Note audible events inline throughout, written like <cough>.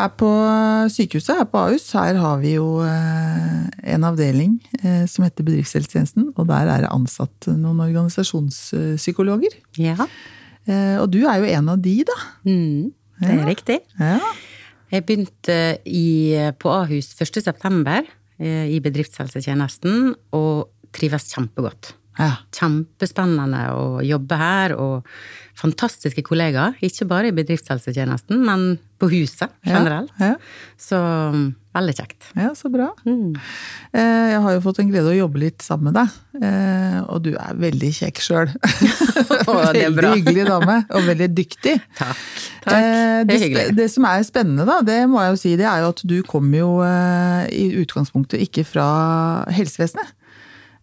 Her på sykehuset, her på Ahus, her har vi jo eh, en avdeling eh, som heter Bedriftshelsetjenesten. Og der er det ansatt noen organisasjonspsykologer. Ja. Eh, og du er jo en av de, da. Mm, det er Ja. riktig. Ja. Jeg begynte i, på Ahus 1. september eh, i bedriftshelsetjenesten, og trives kjempegodt. Ja. Kjempespennende å jobbe her, og fantastiske kollegaer. Ikke bare i bedriftshelsetjenesten, men på huset generelt. Ja, Så mm, veldig kjekt. ja, så bra. Mm. Eh, Jeg har jo fått en glede å jobbe litt sammen med deg. eh, Og du er veldig kjekk sjøl. <laughs> <laughs> Veldig hyggelig dame, og veldig dyktig. <laughs> Takk. Eh, Takk. Det Det, det som er spennende, da, det må jeg jo si, det er jo at du kommer jo eh, i utgangspunktet ikke fra helsevesenet.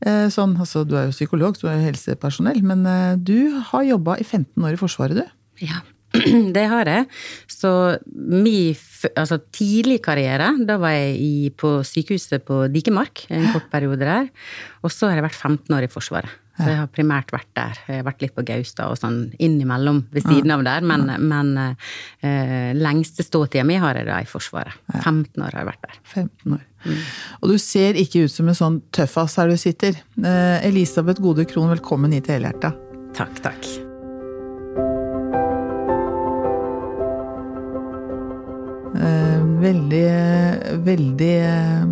Eh, Sånn, altså, du er jo psykolog, du er jo helsepersonell, men eh, du har jobba i 15 år i Forsvaret, du. Ja, <clears throat> det har jeg. Så min altså, tidlig karriere, da var jeg i, på sykehuset på Dikemark en kort periode der. Og så har jeg vært 15 år i Forsvaret. Så jeg har primært vært der. Jeg har vært litt på Gaustad og sånn innimellom ved siden av der. Men, men uh, lengste ståtida mi har jeg da i Forsvaret. 15 år har jeg vært der. 15 år. Og du ser ikke ut som en sånn tøffass her du sitter. Eh, Elisabeth Gode Krohn, velkommen hit til Helhjerta. Takk, takk. Eh, veldig, veldig eh,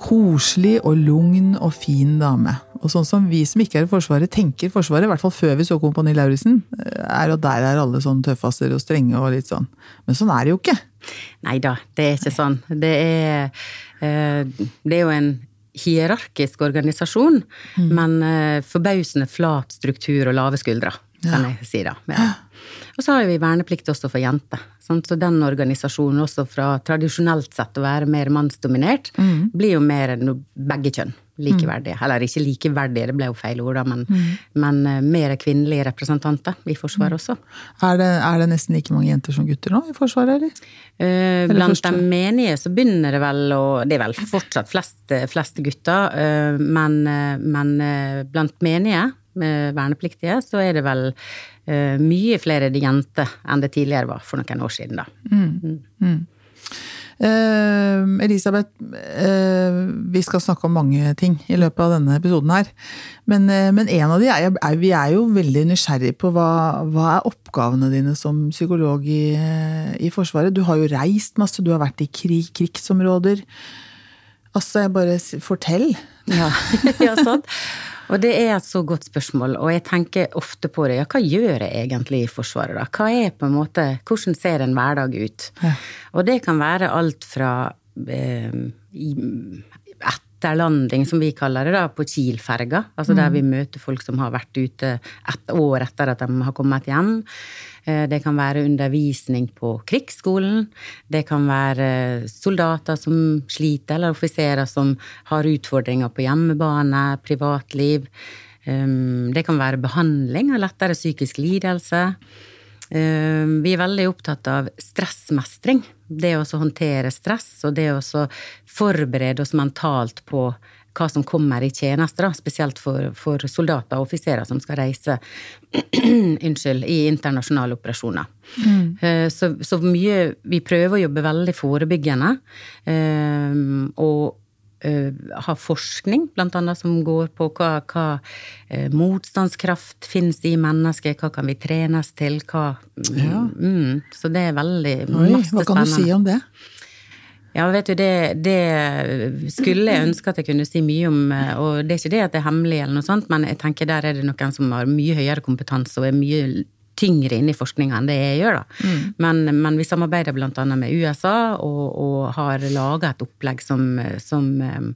koselig og lugn og fin dame. Og sånn som vi som ikke er i Forsvaret, tenker Forsvaret, i hvert fall før vi så Kompani Lauritzen, eh, er at der er alle sånn tøffaser og strenge og litt sånn. Men sånn er det jo ikke. Nei da, det er ikke sånn. Det er, eh, det er jo en hierarkisk organisasjon, men eh, forbausende flat struktur og lave skuldre, kan jeg si da. Ja. Og så har vi verneplikt også for jenter. Så den organisasjonen også fra tradisjonelt sett å være mer mannsdominert, blir jo mer enn begge kjønn likeverdige. Eller ikke likeverdige, det ble jo feil ord, da, men, men eh, mer kvinnelige representanter i Forsvaret også. Er det, er det nesten like mange jenter som gutter nå i Forsvaret, eller? Eh, Blant første? de menige så begynner det vel å Det er vel fortsatt flest, flest gutter, eh, men, eh, men eh, blant menige vernepliktige så er det vel eh, mye flere jenter enn det tidligere var for noen år siden, da. Eh, Elisabeth, eh, vi skal snakke om mange ting i løpet av denne episoden her. Men, eh, men en av de er, er Vi er jo veldig nysgjerrig på hva, hva er oppgavene dine som psykolog i, i Forsvaret. Du har jo reist masse, du har vært i krig, krigsområder. Altså, jeg bare Fortell. Ja, <laughs> ja sant. Og det er et så godt spørsmål, og jeg tenker ofte på det. Ja, hva gjør jeg egentlig i Forsvaret, da? Hva er på en måte, Hvordan ser en hverdag ut? Ja. Og det kan være alt fra eh, etterlanding, som vi kaller det, da, på Kiel-ferga. Altså der vi møter folk som har vært ute et år etter at de har kommet hjem. Eh, Det kan være undervisning på krigsskolen. Det kan være soldater som sliter, eller offiserer som har utfordringer på hjemmebane, privatliv. Um, Det kan være behandling av lettere psykisk lidelse. Um, Vi er veldig opptatt av stressmestring. Det å håndtere stress, og det å forberede oss mentalt på hva som kommer i tjeneste, da, spesielt for, for soldater og offiserer som skal reise <clears throat> unnskyld, i internasjonale operasjoner. Mm. Så, så mye Vi prøver å jobbe veldig forebyggende. eh, Og eh, ha forskning, blant annet, som går på hva, hva eh, motstandskraft finnes i mennesket, hva kan vi trenes til, hva Ja. mm, Så det er veldig Oi, masse hva kan du si om det? Ja, vet du, det, det skulle jeg ønske at jeg kunne si mye om, eh, og det er ikke det at det er hemmelig eller noe sånt, men jeg tenker der er det noen som har mye høyere kompetanse og er mye tyngre inne i forskninga enn det jeg gjør, da. Men, men vi samarbeider annet med USA og, og har laga et opplegg som, som eh,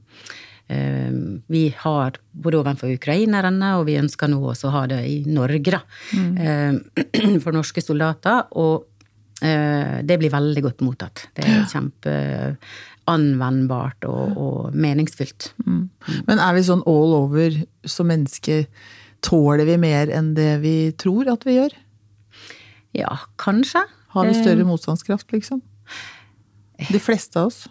eh, vi har både overfor ukrainerne, og vi ønsker nå også å ha det i Norge, da. Eh, <clears throat> For norske soldater. Og det blir veldig godt mottatt. Det er kjempeanvendbart og, og meningsfylt. Men er vi sånn all over som mennesker? Tåler vi mer enn det vi tror at vi gjør? Ja, kanskje. Har vi Eh. større motstandskraft, liksom? De fleste av oss.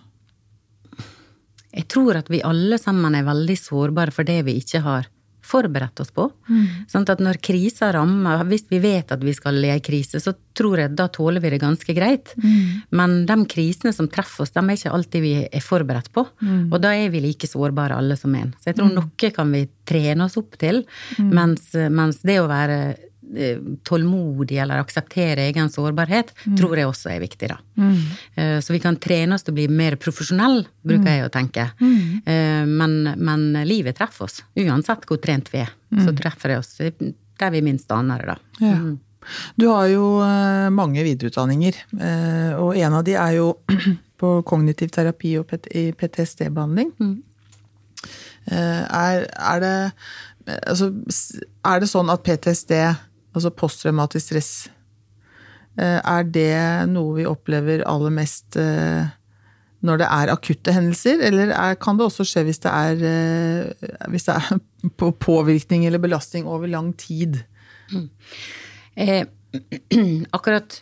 Jeg tror at vi alle sammen er veldig sårbare for det vi ikke har forberedt oss på. Sånn at når krisa rammer, hvis vi vet at vi skal i ei krise, så tror jeg da tåler vi det ganske greit. Men de krisene som treffer oss, de er ikke alltid vi er forberedt på. Og da er vi like sårbare alle som en. Så jeg tror noe kan vi trene oss opp til, mens, mens det å være tålmodig eller akseptere egen sårbarhet, tror jeg også er viktig, da. Mm. Så vi kan trene oss til å bli mer profesjonell, bruker jeg å tenke. Eh, Men, men livet treffer oss, uansett hvor trent vi er. Så treffer det oss der vi minst aner det, da. Ja. Du har jo eh, mange videreutdanninger, eh, og en av de er jo <clears throat> på kognitiv terapi og PTSD-behandling. Eh, Er, er, det, altså, er det sånn at PTSD, altså posttraumatisk stress, eh, er det noe vi opplever aller mest eh, når det er akutte hendelser, eller er, kan det også skje hvis det er, eh, hvis det er <laughs> på påvirkning eller belastning over lang tid? Eh, <clears throat> akkurat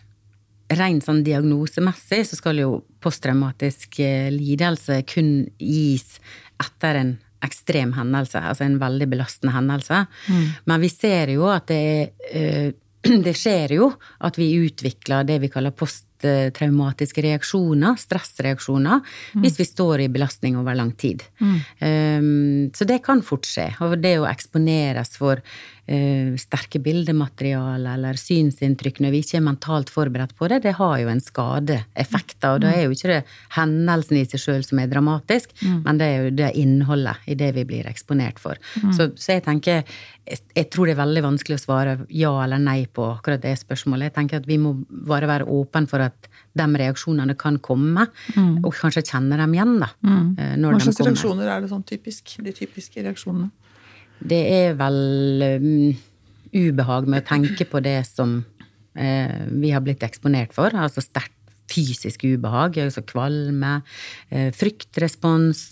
rent sånn diagnosemessig så skal jo posttraumatisk lidelse kun gis etter en ekstrem hendelse, altså en veldig belastende hendelse. Men vi ser jo at det eh, <clears throat> det skjer jo at vi utvikler det vi kaller posttraumatiske reaksjoner, stressreaksjoner, hvis vi står i belastning over lang tid. Um, så det kan fort skje. Og det å eksponeres for uh, sterke bildemateriale eller synsinntrykk når vi ikke er mentalt forberedt på det, det har jo en skadeeffekt. Og da er jo ikke det hendelsen i seg sjøl som er dramatisk, men det er jo det innholdet i det vi blir eksponert for. Så, så jeg tenker jeg, jeg tror det er veldig vanskelig å svare ja eller nei på akkurat det spørsmålet. Jeg tenker at vi må bare være åpne for at de reaksjonene kan komme, og kanskje kjenne dem igjen, da. Mm. Når Hva slags reaksjoner er det sånn typisk? De typiske reaksjonene? Det er vel um, ubehag med å tenke på det som uh, vi har blitt eksponert for. Altså sterkt fysisk ubehag, altså kvalme, uh, fryktrespons.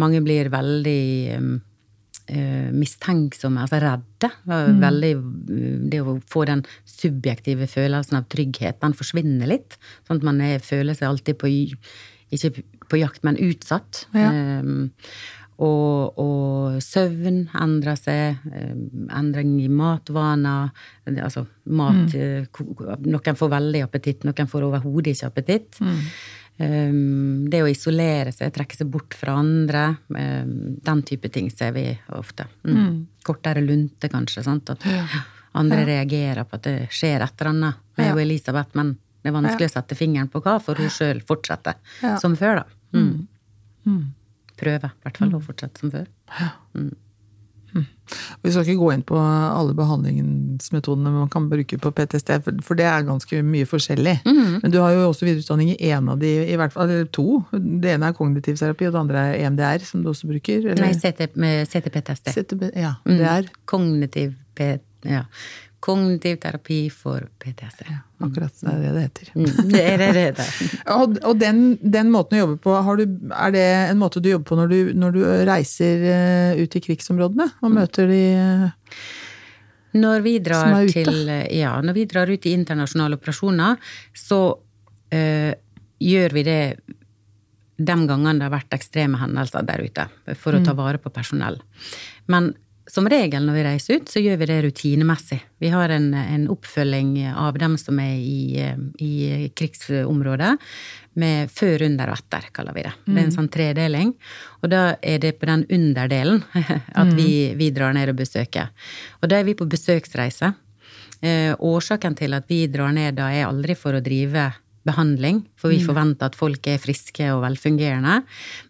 Mange blir veldig um, eh, mistenksomme, altså redde. Og Veldig, mm, det å få den subjektive følelsen av trygghet, den forsvinner litt. Sånn at man er, føler seg alltid på, ikke på jakt, men utsatt. Ja. Um, og, og søvn endrer seg, endring i matvaner. Altså mat mm. Noen får veldig appetitt, noen får overhodet ikke appetitt. Um, det å isolere seg, trekke seg bort fra andre, um, den type ting ser vi ofte. Mm. Kortere lunte, kanskje. Sant? At andre reagerer på at det skjer et eller annet med Ja. Elisabeth, men det er vanskelig å sette fingeren på hva, for hun sjøl fortsetter som før, da. Mm. Prøve, i hvert fall, å fortsette som før. Vi skal ikke gå inn på alle behandlingsmetodene man kan bruke på PTSD, for- det er ganske mye forskjellig. Mhm. Men du har jo også videreutdanning i en av de, i hvert fall eller to. Det ene er kognitiv terapi, og det andre er EMDR, som du også bruker. Eller? Nei, CT, CTPTSD. CT, ja, Mm. det er Kognitiv, PTSD. ja. Kognitiv terapi for PTSD. akkurat det, er det det heter. Mm, det er det det. <laughs> Og, og den, den måten å jobbe på, har du, er det en måte du jobber på når du, når du reiser eh, ut i krigsområdene og møter de eh, Når vi drar til Ja, når vi drar ut i internasjonale operasjoner, så øh, gjør vi det de gangene det har vært ekstreme hendelser der ute, for å ta vare på personell. Men som regel når vi reiser ut, så gjør vi det rutinemessig. Vi har en, en oppfølging av dem som er i, i krigsområdet, med før, under og etter, kaller vi det. Det er en sånn tredeling. Og da er det på den underdelen <laughs> at vi, vi drar ned og besøker. Og da er vi på besøksreise. Eh, årsaken til at vi drar ned da, er aldri for å drive behandling, for vi forventer at folk er friske og velfungerende.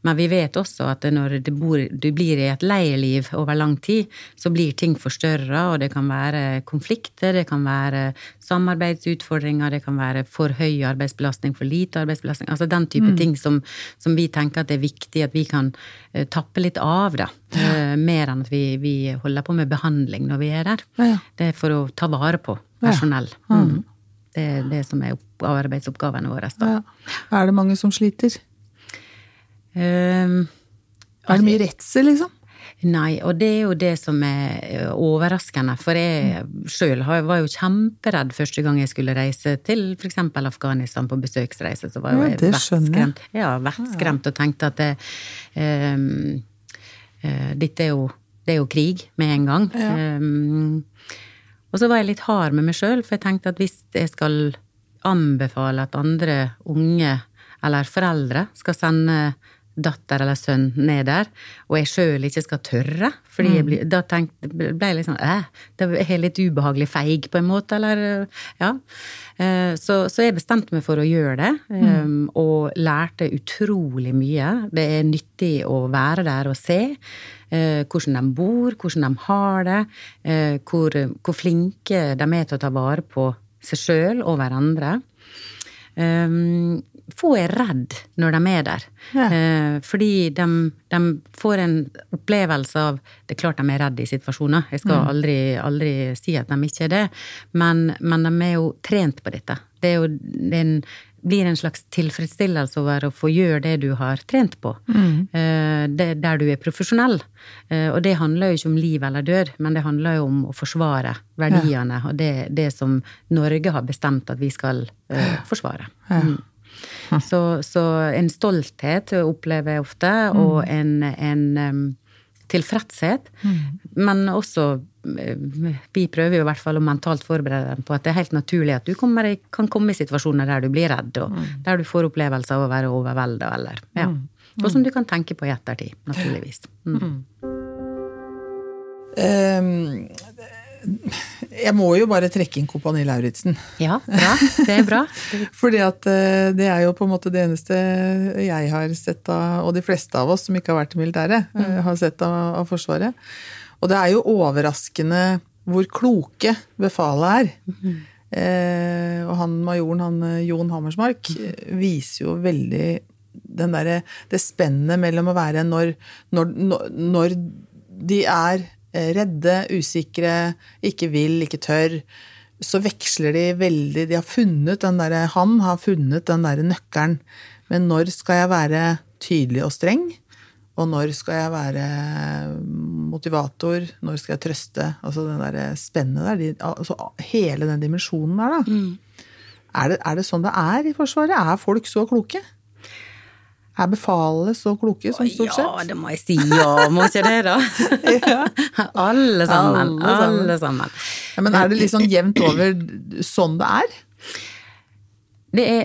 Men vi vet også at når du, bor, du blir i et leieliv over lang tid, så blir ting forstørra, og det kan være konflikter, det kan være samarbeidsutfordringer, det kan være for høy arbeidsbelastning, for lite arbeidsbelastning. Altså den type ting som, som vi tenker at det er viktig at vi kan eh, tappe litt av, da. Ja. mer enn at vi, vi holder på med behandling når vi er der. Ja, ja. Det er for å ta vare på personell. Mm. Det er det som er opp- arbeidsoppgavene våre. Ja. Er det mange som sliter? Um, Er det mye redsel, liksom? nei, og det er jo det som er eh, overraskende. For jeg sjøl var jo kjemperedd første gang jeg skulle reise til f.eks. Afghanistan på besøksreise. Så var jo Ja, jeg vettskremt. Ja, vettskremt og tenkte at det, um, uh, dette er jo det er jo krig med en gang. Ja. Um, og så var jeg litt hard med meg sjøl, for jeg tenkte at hvis jeg skal anbefale at andre unge eller foreldre skal sende datter eller sønn ned der, og jeg sjøl ikke skal tørre. fordi jeg ble, Da tenkte, ble jeg litt sånn eh, Det er litt ubehagelig feig, på en måte, eller Ja. Eh, Så, så jeg bestemte meg for å gjøre det, eh, og lærte utrolig mye. Det er nyttig å være der og se eh, hvordan de bor, hvordan de har det, eh, hvor, hvor flinke de er til å ta vare på seg sjøl og hverandre. Um, få er redd når de er der. Ja. Eh, fordi de, de får en opplevelse av Det er klart de er redde i situasjoner, jeg skal aldri, aldri si at de ikke er det, men, men de er jo trent på dette. Det, er jo, det er en, blir en slags tilfredsstillelse over å få gjøre det du har trent på. Eh, det, der du er profesjonell. Eh, og det handler jo ikke om liv eller død, men det handler jo om å forsvare verdiene og det, det som Norge har bestemt at vi skal uh, forsvare. Mm. Så, så en stolthet opplever jeg ofte, og en, en um, tilfredshet. Men også Vi prøver jo i hvert fall å mentalt forberede dem på at det er helt naturlig at du kommer, kan komme i situasjoner der du blir redd, og der du får opplevelser av å være overvelda, eller ja. Og som du kan tenke på i ettertid, naturligvis. Mm. Um, jeg må jo bare trekke inn Kompani Lauritzen. Ja, bra. Det er bra. <laughs> Fordi at eh, det er jo på en måte det eneste jeg har sett av, og de fleste av oss som ikke har vært i militæret, eh, har sett av, av Forsvaret. Og det er jo overraskende hvor kloke befalet er. Eh, og han majoren, han eh, Jon Hammersmark, eh, viser jo veldig derre Det spennet mellom å være når, når, når, de er eh, redde, usikre, ikke vil, ikke tør, så veksler de veldig De har funnet den derre Han har funnet den derre nøkkelen. Men når skal jeg være tydelig og streng? Og når skal jeg være motivator? Når skal jeg trøste? Altså den der spennet der. De, altså hele den dimensjonen der, da. Er, det, er det sånn det er i Forsvaret? Er folk så kloke? Er befalet så kloke som stort sett? Ja, det må jeg si ja, må ikke det, da? <laughs> Alle sammen. Alle sammen. Alle sammen. Ja, men er det liksom jevnt over sånn det er? Det er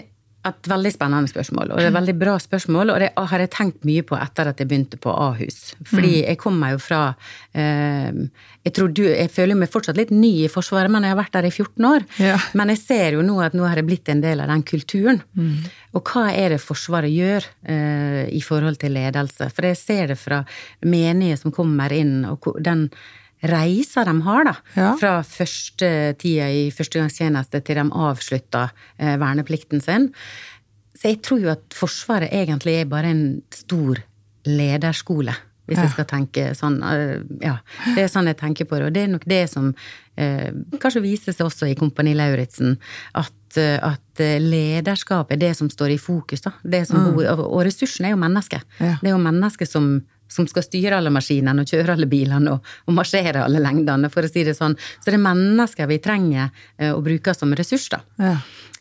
et veldig spennende spørsmål, og det er et veldig bra spørsmål, og det har jeg tenkt mye på etter at jeg begynte på Ahus. Fordi jeg kommer jo fra eh, jeg, tror du, jeg føler meg fortsatt litt ny i Forsvaret, men jeg har vært der i 14 år. Ja. Men jeg ser jo nå at nå har jeg blitt en del av den kulturen. Og hva er det Forsvaret gjør eh, i forhold til ledelse? For jeg ser det fra menige som kommer inn, og den reisa de har, da. Ja. Fra første tida i førstegangstjeneste til de avslutta eh, verneplikten sin. Så jeg tror jo at Forsvaret egentlig er bare en stor lederskole. Hvis Ja. jeg skal tenke sånn. eh, Ja, det er sånn jeg tenker på det. Og det er nok det som eh, kanskje viser seg også i Kompani Lauritzen. At, eh, at lederskap er det som står i fokus. da. Det som bor, og, og ressursen er jo mennesket. Ja. Det er jo mennesket som, som skal styre alle maskinene og kjøre alle bilene og, og marsjere alle lengdene, for å si det sånn. Så det er mennesker vi trenger eh, å bruke som ressurs, da. Ja.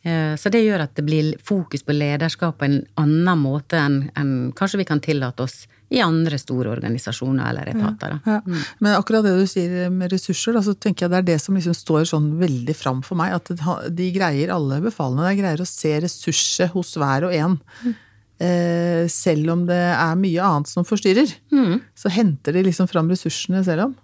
Eh, Så det gjør at det blir fokus på lederskap på en annen måte enn enn kanskje vi kan tillate oss i andre store organisasjoner eller etater. Da. Ja. Men akkurat det du sier med ressurser, da, så tenker jeg det er det som liksom står sånn veldig fram for meg. At de greier, alle befalene der, greier å se ressurser hos hver og en. Eh, selv om det er mye annet som forstyrrer, så henter de liksom fram ressursene selv om.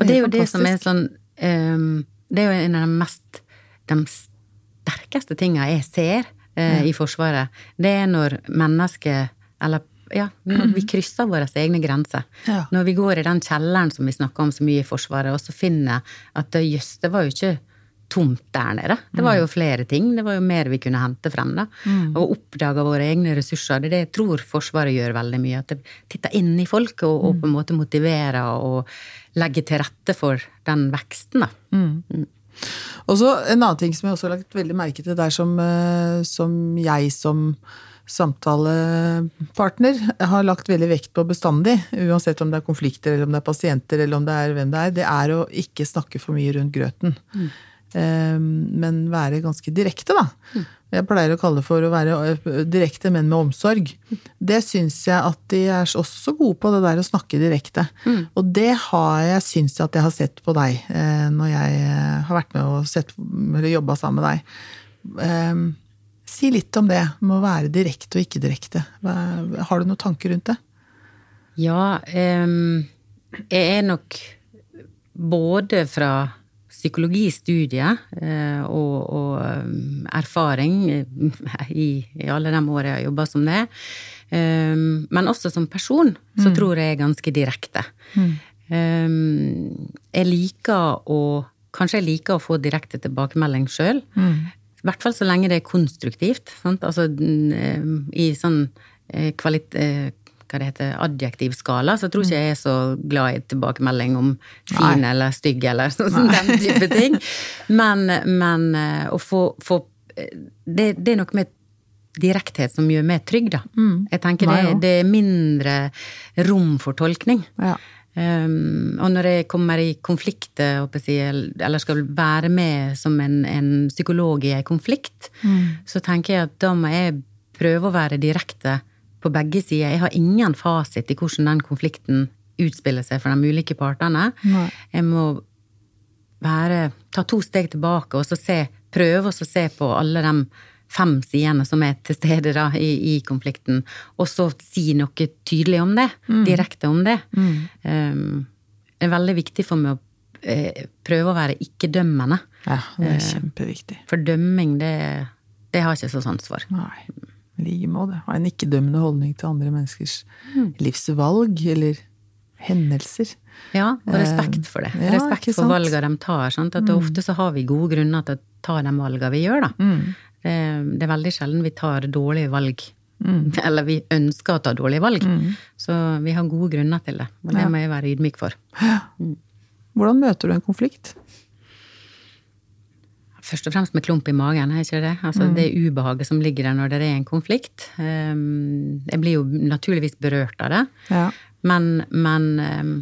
Og det er jo det som er sånn ehm, Det er jo en av de mest De sterkeste tinga jeg ser eh, i Forsvaret. Det er når mennesker Eller ja, når vi krysser våre egne grenser. Ja. Når vi går i den kjelleren som vi snakker om så mye i Forsvaret, og så finner at det, jøss, det var jo ikke tomt der nede. Det var jo flere ting. Det var jo mer vi kunne hente frem. da. Og oppdage våre egne ressurser. Det det jeg tror Forsvaret gjør veldig mye. At det titter inn i folk og, og på en måte motiverer og legger til rette for den veksten. da. Og så en annen ting som jeg også har lagt veldig merke til der som, eh, som jeg som samtalepartner har lagt veldig vekt på bestandig, uansett om det er konflikter eller om det er pasienter eller om det er hvem det er, det er å ikke snakke for mye rundt grøten. eh, men være ganske direkte, da. Jeg pleier å kalle det for å være eh, direkte, men med omsorg. Det syns jeg at de er også så gode på, det der å snakke direkte. Og det har jeg syns at jeg har sett på deg, eh, når jeg eh, har vært med og sett, jobba sammen med deg. Eh, si litt om det, med å være direkte og ikke direkte. Har du noen tanker rundt det? Ja, ehm, jeg er nok både fra psykologistudiet eh, og, og ehm, erfaring eh, i, i alle de årene jeg har jobba som det, men også som person, så tror jeg jeg er ganske direkte. Ehm, jeg liker å Kanskje jeg liker å få direkte tilbakemelding sjøl. I hvert fall så lenge det er konstruktivt. Sant? Altså mm, eh, i sånn eh, kvalit... eh, Hva det heter, adjektiv skala, så tror ikke jeg er så glad i tilbakemelding om fin Nei. eller stygg eller <laughs> sånn, den type ting. Men, men eh, å få, få eh, det, det er noe med direkthet som gjør meg trygg, da. Jeg tenker det, det er mindre rom for tolkning. Ja. Um, og når jeg kommer i konflikter, jeg si, eller skal være med som en, en psykolog i en konflikt, så tenker jeg at da må jeg prøve å være direkte på begge sider. Jeg har ingen fasit i hvordan den konflikten utspiller seg for de ulike partene. Nei. Jeg må være, ta to steg tilbake og så se, prøve å se på alle de fem sidene som er til stede da, i, i konflikten, og så si noe tydelig om det. Direkte om det. Um, det er veldig viktig for meg å eh, prøve å være ikke-dømmende. ja, det er kjempeviktig. For dømming, det, det har jeg ikke så sans for. Nei. I like måte. Ha en ikke-dømmende holdning til andre menneskers livsvalg eller hendelser. Ja, og respekt for det. Ja, respekt for valgene de tar. Sant? At Ofte så har vi gode grunner til å ta de valgene vi gjør. Da. Mm. Det, det er veldig sjelden vi tar dårlige valg. <laughs> Eller vi ønsker å ta dårlige valg. Så vi har gode grunner til det. Og det må jeg være ydmyk for. Hvordan møter du en konflikt? Først og fremst med klump i magen, er ikke det? Altså det ubehaget som ligger der når det er en konflikt. Um, Jeg blir jo naturligvis berørt av det. Ja. Men, men um,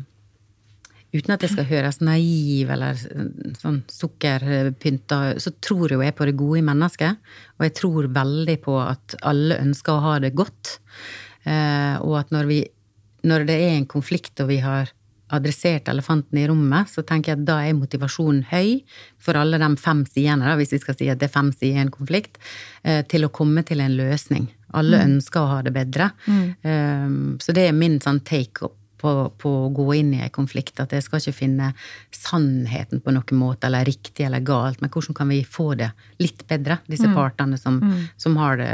uten at det skal høres naiv eller sånn sukkerpynta, så tror jo jeg på det gode i mennesket. Og jeg tror veldig på at alle ønsker å ha det godt. Uh, og at når, vi, når det er en konflikt og vi har adressert elefanten i rommet, så tenker jeg at da er motivasjonen høy for alle de fem sidene, da, hvis vi skal si at det er fem sider i en konflikt, eh, til å komme til en løsning. Alle ønsker å ha det bedre. Mm. så det er min sånn take på, på å gå inn i en konflikt. At jeg skal ikke finne sannheten på noen måte, eller riktig eller galt, men hvordan kan vi få det litt bedre, disse partene som, som, har det,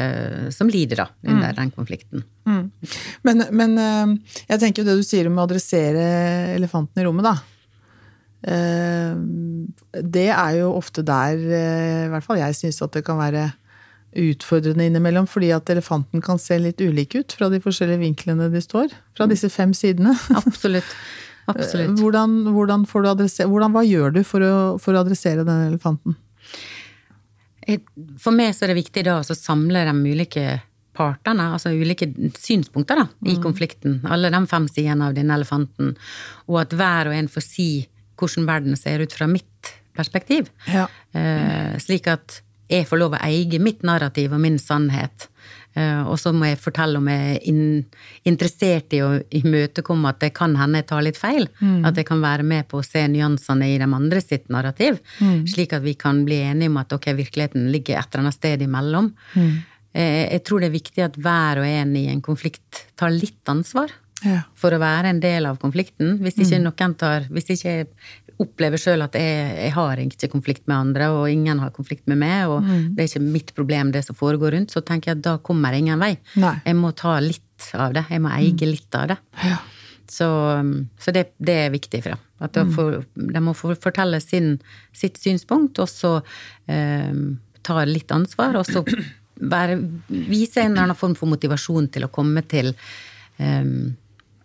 som lider da, under den konflikten. Mm. Men, men eh, jeg tenker jo det du sier om å adressere elefanten i rommet, da. Eh, Det er jo ofte der eh, i hvert fall jeg syns at det kan være utfordrende innimellom, fordi at elefanten kan se litt ulik ut fra de forskjellige vinklene de står. Fra disse fem sidene. Absolutt. Absolutt. <laughs> Hvordan, hvordan, får du adressere, hvordan, hva gjør du for å, for å adressere den elefanten? For meg så er det viktig da å samle de ulike partene, altså ulike synspunkter da, i konflikten. Alle de fem sidene av denne elefanten. Og at hver og en får si hvordan verden ser ut fra mitt perspektiv. Ja. Eh, slik at jeg får lov å eie mitt narrativ og min sannhet. Eh, og så må jeg fortelle om jeg er in interessert i å imøtekomme at det kan hende jeg tar litt feil. At jeg kan være med på å se nyansene i de andre sitt narrativ. Slik at vi kan bli enige om at ok, virkeligheten ligger et eller annet sted imellom. Eh, jeg tror det er viktig at hver og en i en konflikt tar litt ansvar Ja. for å være en del av konflikten. Hvis ikke noen tar Hvis ikke jeg opplever sjøl at jeg, jeg har ikke konflikt med andre, og ingen har konflikt med meg, og det er ikke mitt problem, det som foregår rundt, så tenker jeg at da kommer jeg ingen vei. Nei. Jeg må ta litt av det. Jeg må eie litt av det. Ja. Så, så det, det er viktig for dem. At de, får, de må få fortelle sin, sitt synspunkt, og så eh, ta litt ansvar, og så være, vise en eller annen form for motivasjon til å komme til um,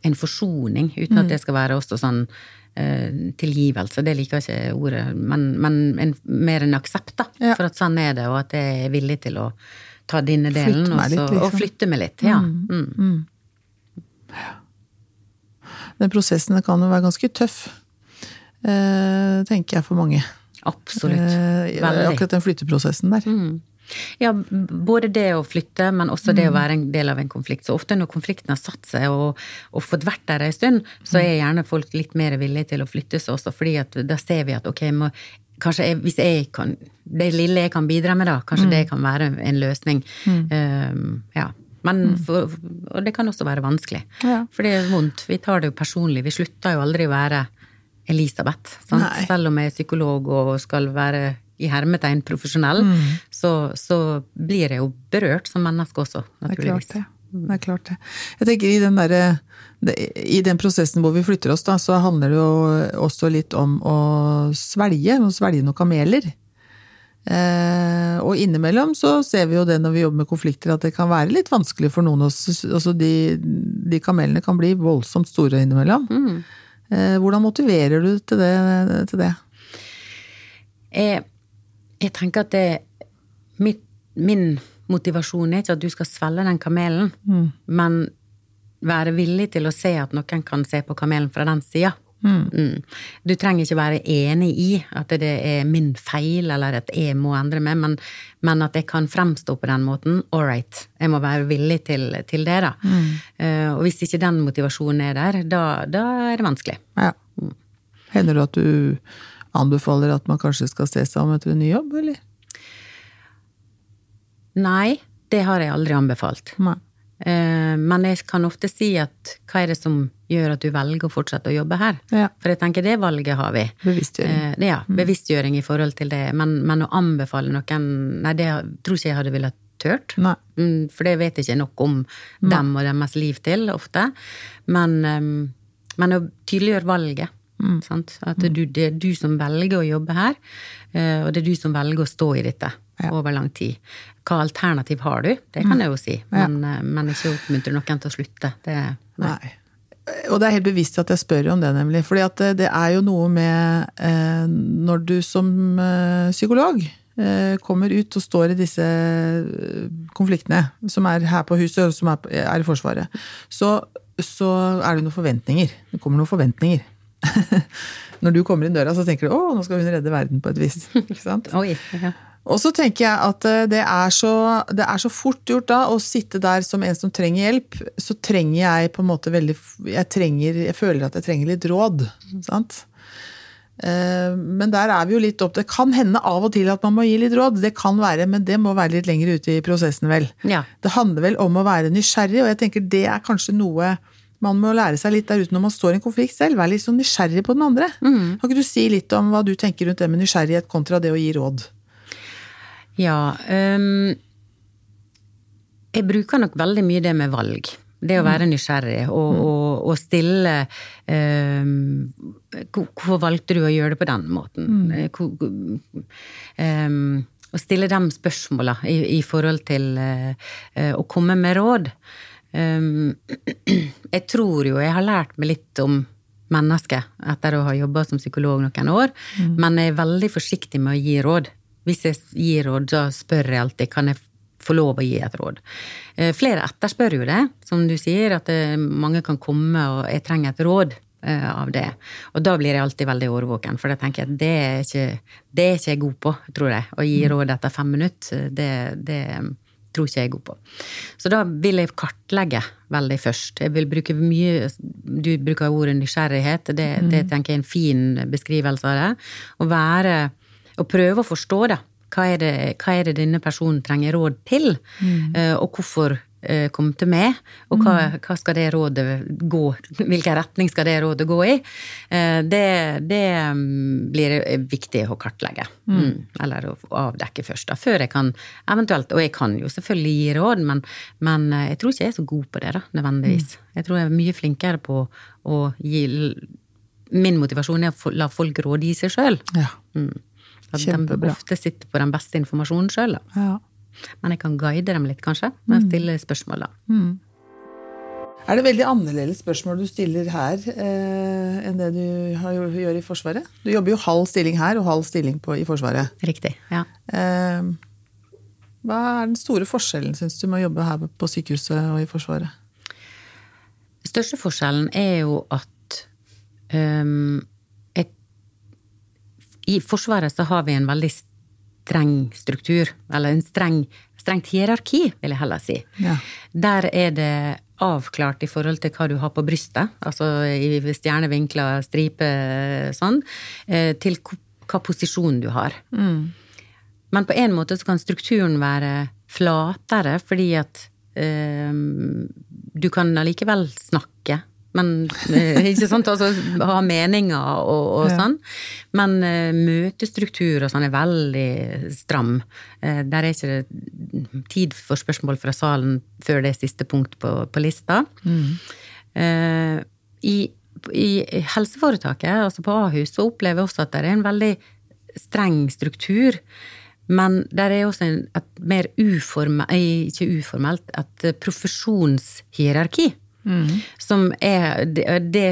en forsoning, uten at det skal være også sånn uh, tilgivelse, det liker ikke ordet, men, men en, mer en aksept, da. Ja. For at sånn er det, og at jeg er villig til å ta denne delen Flytte også, og, litt, liksom. og flytte meg litt. Ja. Mm. Den prosessen kan jo være ganske tøff, eh, tenker jeg for mange. Absolutt. Eh, Veldig. akkurat den flytteprosessen der. Ja, både det å flytte, men også det å være en del av en konflikt. Så ofte når konflikten har satt seg og, og fått vært der en stund, så er gjerne folk litt mer villige til å flytte seg også, fordi at da ser vi at ok, må, kanskje jeg, hvis jeg kan Det lille jeg kan bidra med, da, kanskje det kan være en løsning. Um, ja. Men for, og det kan også være vanskelig. Ja. For det er vondt. Vi tar det jo personlig. Vi slutter jo aldri å være Elisabeth. Sant? Nei. Selv om jeg er psykolog og skal være i hermetegn profesjonell, så, så blir jeg jo berørt som menneske også, Det er klart naturligvis. det. Det er klart det. Jeg tenker i den, der, I den prosessen hvor vi flytter oss, da, så handler det jo også litt om å svelge. Å svelge noen kameler. Eh, og innimellom så ser vi jo det når vi jobber med konflikter, at det kan være litt vanskelig for noen. Også, altså de, de kamelene kan bli voldsomt store innimellom. Eh, hvordan motiverer du til det? Til det? Jeg, jeg tenker at det, mitt, min motivasjon er ikke at du skal svelge den kamelen, men være villig til å se at noen kan se på kamelen fra den sida. Mm. Du trenger ikke være enig i at det er min feil, eller at jeg må endre meg, men, men at jeg kan fremstå på den måten. All right, jeg må være villig til, til det, da. Eh, og hvis ikke den motivasjonen er der, da, da er det vanskelig. Ja. Hender det at du anbefaler at man kanskje skal se seg om etter en ny jobb, eller? Nei, det har jeg aldri anbefalt. Nei. Eh, Men jeg kan ofte si at hva er det som gjør at du velger å fortsette å jobbe her? Ja. For jeg tenker det valget har vi. Bevisstgjøring. Eh, Ja, bevisstgjøring i forhold til det. Men, men å anbefale noen Nei, det tror ikke jeg hadde villet tørt. Nei. Mm, For det vet jeg ikke nok om dem og deres liv til, ofte. Men, eh, men å tydeliggjøre valget. Mm. At det, det er du som velger å jobbe her, eh, og det er du som velger å stå i dette Ja. over lang tid. Hva alternativ har du? Det kan jeg jo si. Men, ja. men ikke oppmuntre noen til å slutte. Det, nei. Nei. Og det er helt bevisst at jeg spør om det, nemlig. For det, det er jo noe med eh, når du som eh, psykolog eh, kommer ut og står i disse eh, konfliktene, som er her på huset og som er i Forsvaret, så, så er det noen forventninger. Det kommer noen forventninger. Når du kommer inn døra, så tenker du 'å, nå skal hun redde verden' på et vis. <laughs> Ikke sant? Oi. Ja. Og så tenker jeg at eh, det er, så, det er så fort gjort da å sitte der som en som trenger hjelp. Så trenger jeg på en måte veldig Jeg, trenger, jeg føler at jeg trenger litt råd. Sant? Eh, Men der er vi jo litt opp Det kan hende av og til at man må gi litt råd, det kan være, men det må være litt lenger ute i prosessen, vel. Ja. Det handler vel om å være nysgjerrig, og jeg tenker det er kanskje noe man må lære seg litt der ute når man står i en konflikt selv. Være litt sånn nysgjerrig på den andre. Kan ikke du si litt om hva du tenker rundt det med nysgjerrighet kontra det å gi råd? Ja. Um, jeg bruker nok veldig mye det med valg. Det å være nysgjerrig og, og, og stille um, Hvorfor valgte du å gjøre det på den måten? Mm. hvor- ehm, å stille dem spørsmåla i, i forhold til uh, å komme med råd. Ehm, <clears throat> jeg tror jo jeg har lært meg litt om mennesket etter å ha jobba som psykolog noen år, men jeg er veldig forsiktig med å gi råd. Hvis jeg gir råd, så spør jeg alltid kan jeg få lov å gi et råd. Eh, Flere etterspør jo det, som du sier, at eh, mange kan komme og jeg trenger et råd eh, av det. Og da blir jeg alltid veldig årvåken, for da tenker jeg at det er ikke, det er ikke jeg god på, tror jeg. Å gi råd etter fem minutter, det, det tror ikke jeg er god på. Så da vil jeg kartlegge veldig først. Jeg vil bruke mye Du bruker ordet nysgjerrighet. Det, det tenker jeg er en fin beskrivelse av det. Å være Å prøve å forstå det. Hva er det, hva er det denne personen trenger råd til? Mm. Og hvorfor kom til meg? Og hva, hva skal det rådet gå Hvilken retning skal det rådet gå i? Eh, Det, det mm, blir viktig å kartlegge. Mm. Eller å avdekke først, da. Før jeg kan eventuelt Og jeg kan jo selvfølgelig gi råd, men, men eh, jeg tror ikke jeg er så god på det, da, nødvendigvis. Jeg tror jeg er mye flinkere på å gi Min motivasjon er å la folk rådgi seg sjøl. Ja. At Kjempebra. de ofte sitter på den beste informasjonen sjøl, da. ja. Men jeg kan guide dem litt, kanskje, med å stille spørsmål, da. Er det veldig annerledes spørsmål du stiller her eh, enn det du har, gjør i Forsvaret? Du jobber jo halv stilling her og halv stilling på, i Forsvaret. Riktig. Ja. Eh, hva er den store forskjellen, syns du, med å jobbe her på sykehuset og i Forsvaret? Største forskjellen er jo at um, et, i Forsvaret så har vi en veldig streng struktur, eller en streng, strengt hierarki, vil jeg heller si. Ja. Der er det avklart i forhold til hva du har på brystet, altså i stjernevinkler, striper, sånn, eh, til hva posisjon du har. Men på en måte så kan strukturen være flatere, fordi at eh, du kan allikevel snakke. Men eh, ikke sant, altså ha meninger og, og sånn. Men uh, møtestruktur og sånn er veldig stram. Uh, der er ikke det tid for spørsmål fra salen før det er siste punkt på, på lista. Eh, i, I helseforetaket, altså på Ahus, så opplever jeg også at det er en veldig streng struktur. Men der er også en, et mer uformelt, ikke uformelt, et profesjonshierarki. Som er det, det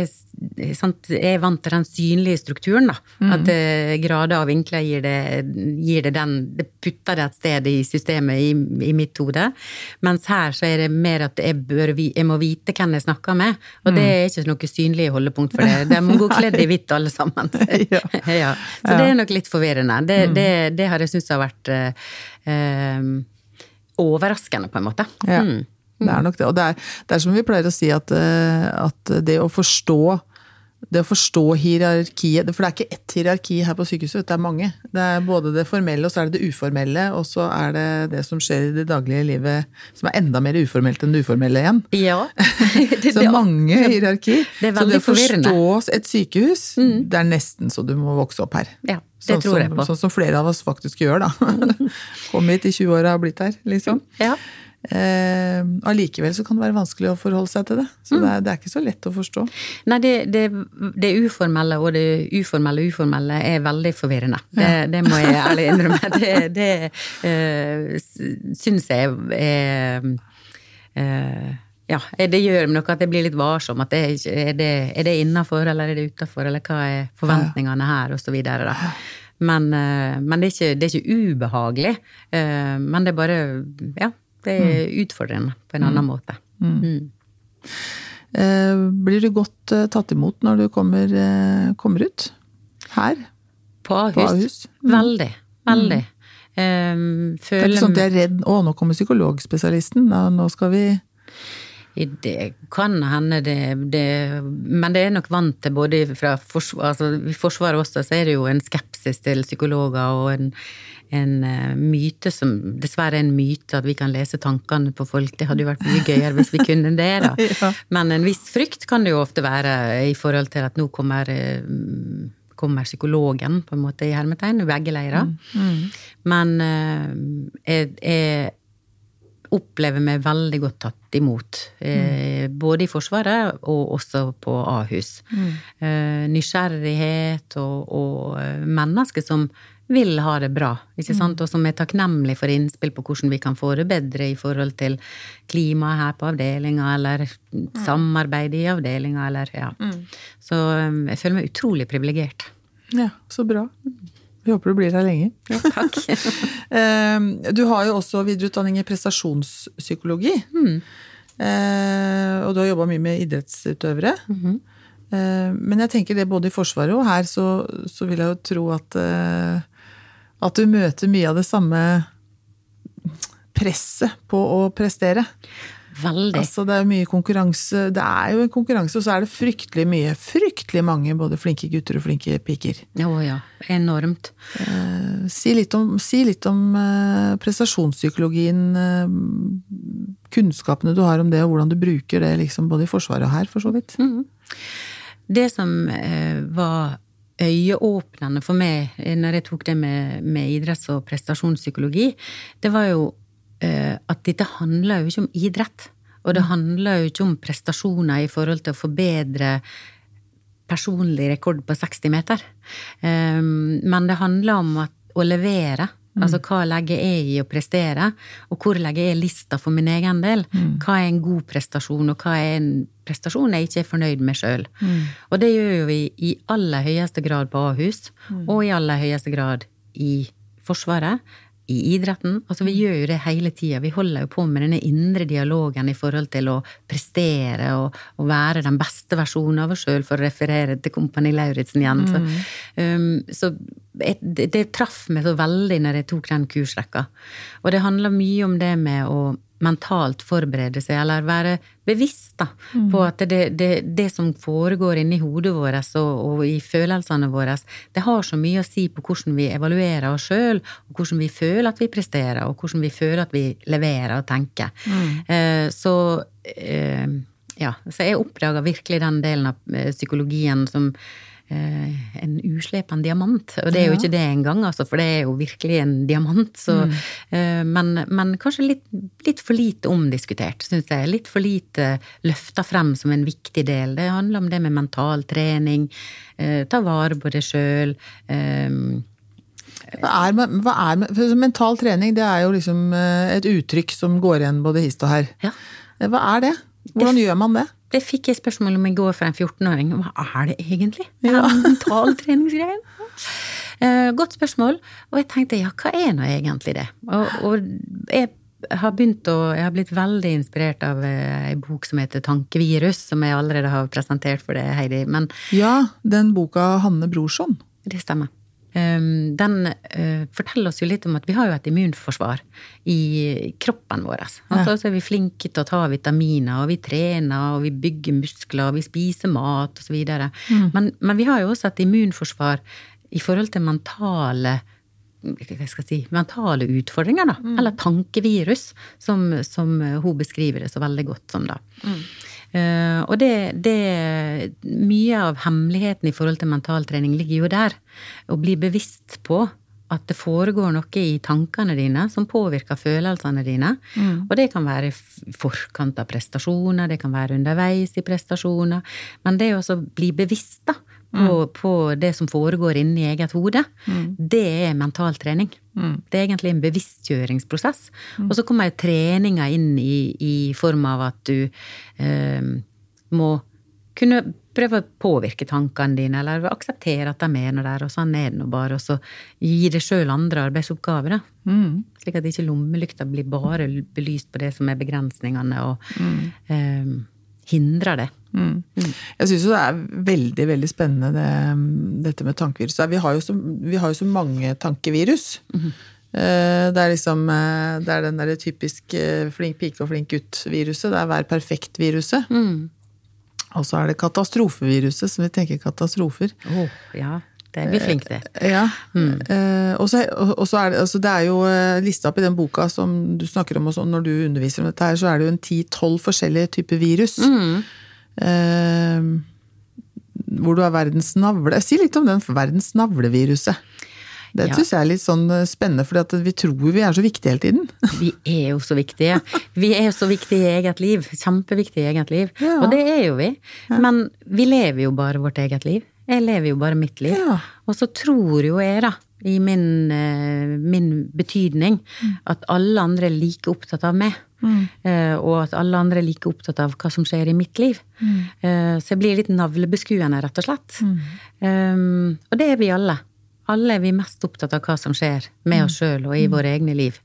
sant, er vant til den synlige strukturen, da. At eh, grader og vinkler gir det, gir det den Det putter det et sted i systemet i, i mitt hode. Mens her så er det mer at jeg, bør, jeg må vite hvem jeg snakker med. Og det er ikke noe synlig holdepunkt for det. De må gå kledd i hvitt alle sammen. <laughs> Ja. <laughs> ja. Så det er nok litt forvirrende. Det, det, det har jeg syntes har vært eh, eh, overraskende, på en måte. Ja, Mm. Det er nok det. Og det er, det er som vi pleier å si, at, eh, at det å forstå det å forstå hierarkiet For det er ikke ett hierarki her på sykehuset, det er mange. Det er både det formelle, og så er det det uformelle, og så er det det som skjer i det daglige livet, som er enda mer uformelt enn det uformelle igjen. Ja. <laughs> <laughs> Det- Så mange hierarki. Det er så det å forstå et sykehus, det er nesten så du må vokse opp her. Ja, det Sånn tror jeg som, på. sånn som flere av oss faktisk gjør, da. <laughs> Kom hit i 20-åra og har blitt her, liksom. Ja. Eh, Allikevel så kan det være vanskelig å forholde seg til det. Så Mm. det, er, det er ikke så lett å forstå. Nei, det, det, det uformelle og det uformelle uformelle er veldig forvirrende. Det, det må jeg ærlig innrømme. <laughs> Det, det eh, syns jeg er eh, Ja, det gjør noe at jeg blir litt varsom. At det, er er det, er det innafor, eller er det utafor, eller hva er forventningene her, og så videre, da. Men, eh, men det, er ikke, det er ikke ubehagelig. eh, men det er bare Ja, det er utfordrende på en annen måte. Mm. Eh, blir du godt eh, tatt imot når du kommer, eh, kommer ut? Her? På Ahus. På Ahus? Veldig. Veldig. Um, Det er ikke sånn at jeg er redd 'Å, nå kommer psykologspesialisten', nå, nå skal vi Det kan hende, det, det Men det er nok vant til både fra forsvar, altså, I Forsvaret også så er det jo en skepsis til psykologer og en, en eh, myte som dessverre er en myte, at vi kan lese tankene på folk. Det hadde jo vært mye gøyere hvis vi kunne det, da. <laughs> Ja. Men en viss frykt kan det jo ofte være i forhold til at nå kommer eh, kommer psykologen, på en måte, i hermetegn, i begge leirer. Men eh, jeg, jeg opplever meg veldig godt tatt imot. Eh, både i Forsvaret og også på Ahus. Eh, nysgjerrighet og, og mennesker som vil ha det bra, ikke sant? og som er takknemlig for innspill på hvordan vi kan få det bedre i forhold til klimaet her på avdelinga, eller samarbeid i avdelinga, eller ja. Så eh, jeg føler meg utrolig privilegert. Ja, så bra. Vi håper du blir her lenge. Takk. <laughs> Eh, Du har jo også videreutdanning i prestasjonspsykologi. Mm. Og du har jobba mye med idrettsutøvere. Eh, Men jeg tenker det både i Forsvaret og her, så, så vil jeg jo tro at, eh, at du møter mye av det samme presset på å prestere. Veldig. Altså Det er mye konkurranse. Det er jo en konkurranse, og så er det fryktelig mye, fryktelig mange både flinke gutter og flinke piker. Å ja. Enormt. Eh, Si litt om, si litt om eh, prestasjonspsykologien, eh, kunnskapene du har om det, og hvordan du bruker det liksom både i Forsvaret og her, for så vidt. Det som eh, var øyeåpnende for meg eh, når jeg tok det med, med idretts- og prestasjonspsykologi, det var jo eh, at dette handler jo ikke om idrett. Og det handler jo ikke om prestasjoner i forhold til å forbedre personlig rekord på 60 meter. Um, men det handler om at, å levere. Altså hva legger jeg i å prestere, og hvor legger jeg lista for min egen del? Hva er en god prestasjon, og hva er en prestasjon jeg ikke er fornøyd med sjøl? Og det gjør jo vi i aller høyeste grad på Ahus, og i aller høyeste grad i Forsvaret. I idretten. Altså, vi gjør jo det hele tida. Vi holder jo på med denne indre dialogen i forhold til å prestere og, og være den beste versjonen av oss sjøl, for å referere til Kompani Lauritzen igjen. Så, um, så et, det, det traff meg så veldig når jeg tok den kursrekka. Og det handler mye om det med å mentalt forberede seg, eller være bevisst da, Mm. på at det, det, det som foregår inni hodet vårt og, og i følelsene våre, det har så mye å si på hvordan vi evaluerer oss sjøl, og hvordan vi føler at vi presterer, og hvordan vi føler at vi leverer og tenker. Eh, så eh, ja, så jeg oppdaga virkelig den delen av eh, psykologien som en uslepen diamant. Og det er jo ikke det engang, altså, for det er jo virkelig en diamant. Så, eh, men, men kanskje litt, litt for lite omdiskutert, syns jeg. Litt for lite løfta frem som en viktig del. Det handler om det med mental trening, eh, ta vare på deg sjøl. Eh, Hva er, hva er, mental trening det er jo liksom eh, et uttrykk som går igjen både hist og her. ja. Eh, Hva er det? Hvordan gjør man det? Det fikk jeg spørsmål om i går fra en 14-åring. Hva er det egentlig? Ja. mentaltreningsgreien. Eh, godt spørsmål. Og jeg tenkte ja, hva er nå egentlig det? Og, og jeg har begynt å Jeg har blitt veldig inspirert av eh, ei bok som heter Tankevirus, som jeg allerede har presentert for deg, Heidi. Men Ja, den boka Hanne Brorson. det stemmer. Um, Den eh, forteller oss jo litt om at vi har jo et immunforsvar i kroppen vår. Altså, så er vi flinke til å ta vitaminer, og vi trener, og vi bygger muskler, og vi spiser mat osv. Men, men vi har jo også et immunforsvar i forhold til mentale si, mentale utfordringer, da. Eller tankevirus, som, som hun beskriver det så veldig godt som, da. Eh, og det, det Mye av hemmeligheten i forhold til mentaltrening ligger jo der. Å bli bevisst på at det foregår noe i tankene dine som påvirker følelsene dine. Og det kan være i forkant av prestasjoner, det kan være underveis i prestasjoner. Men det å bli bevisst da, på, på det som foregår inni eget hode, det er mentaltrening. Det er egentlig en bevisstgjøringsprosess. Og så kommer treninga inn i, i form av at du eh, må kunne prøve å påvirke tankene dine, eller akseptere at de er nå der, og sånn er det nå bare. Og så gi deg sjøl andre arbeidsoppgaver, da. Slik at ikke lommelykta blir bare belyst på det som er begrensningene, og eh, hindrer det. Mm. Jeg syns jo det er veldig veldig spennende det, dette med tankevirus. Vi har, jo så, vi har jo så mange tankevirus. Eh, Det er liksom eh, Det er den derre typisk eh, flink pike og flink gutt-viruset. Det er vær perfekt-viruset. Og så er det katastrofeviruset, som vi tenker katastrofer. Åh, ja, det er vi flinke til. Ja. Mm. og så er det, altså det er jo lista opp i den boka som du snakker om, og når du underviser om dette her, så er det jo en ti-tolv forskjellige typer virus. Eh, hvor du har verdens navle Si litt om den verdens navleviruset. Det Ja. syns jeg er litt sånn eh, spennende, for vi tror vi er så viktige hele tiden. <laughs> Vi er jo så viktige. Vi er så viktige i eget liv. Kjempeviktige i eget liv. Ja. Og det er jo vi. Men vi lever jo bare vårt eget liv. Jeg lever jo bare mitt liv. Ja. Og så tror jo jeg, da, i min, eh, min betydning, at alle andre er like opptatt av meg. Mm. Og at alle andre er like opptatt av hva som skjer i mitt liv. Mm. Så jeg blir litt navlebeskuende, rett og slett. Um, Og det er vi alle. Alle er vi mest opptatt av hva som skjer med oss sjøl og i våre egne liv.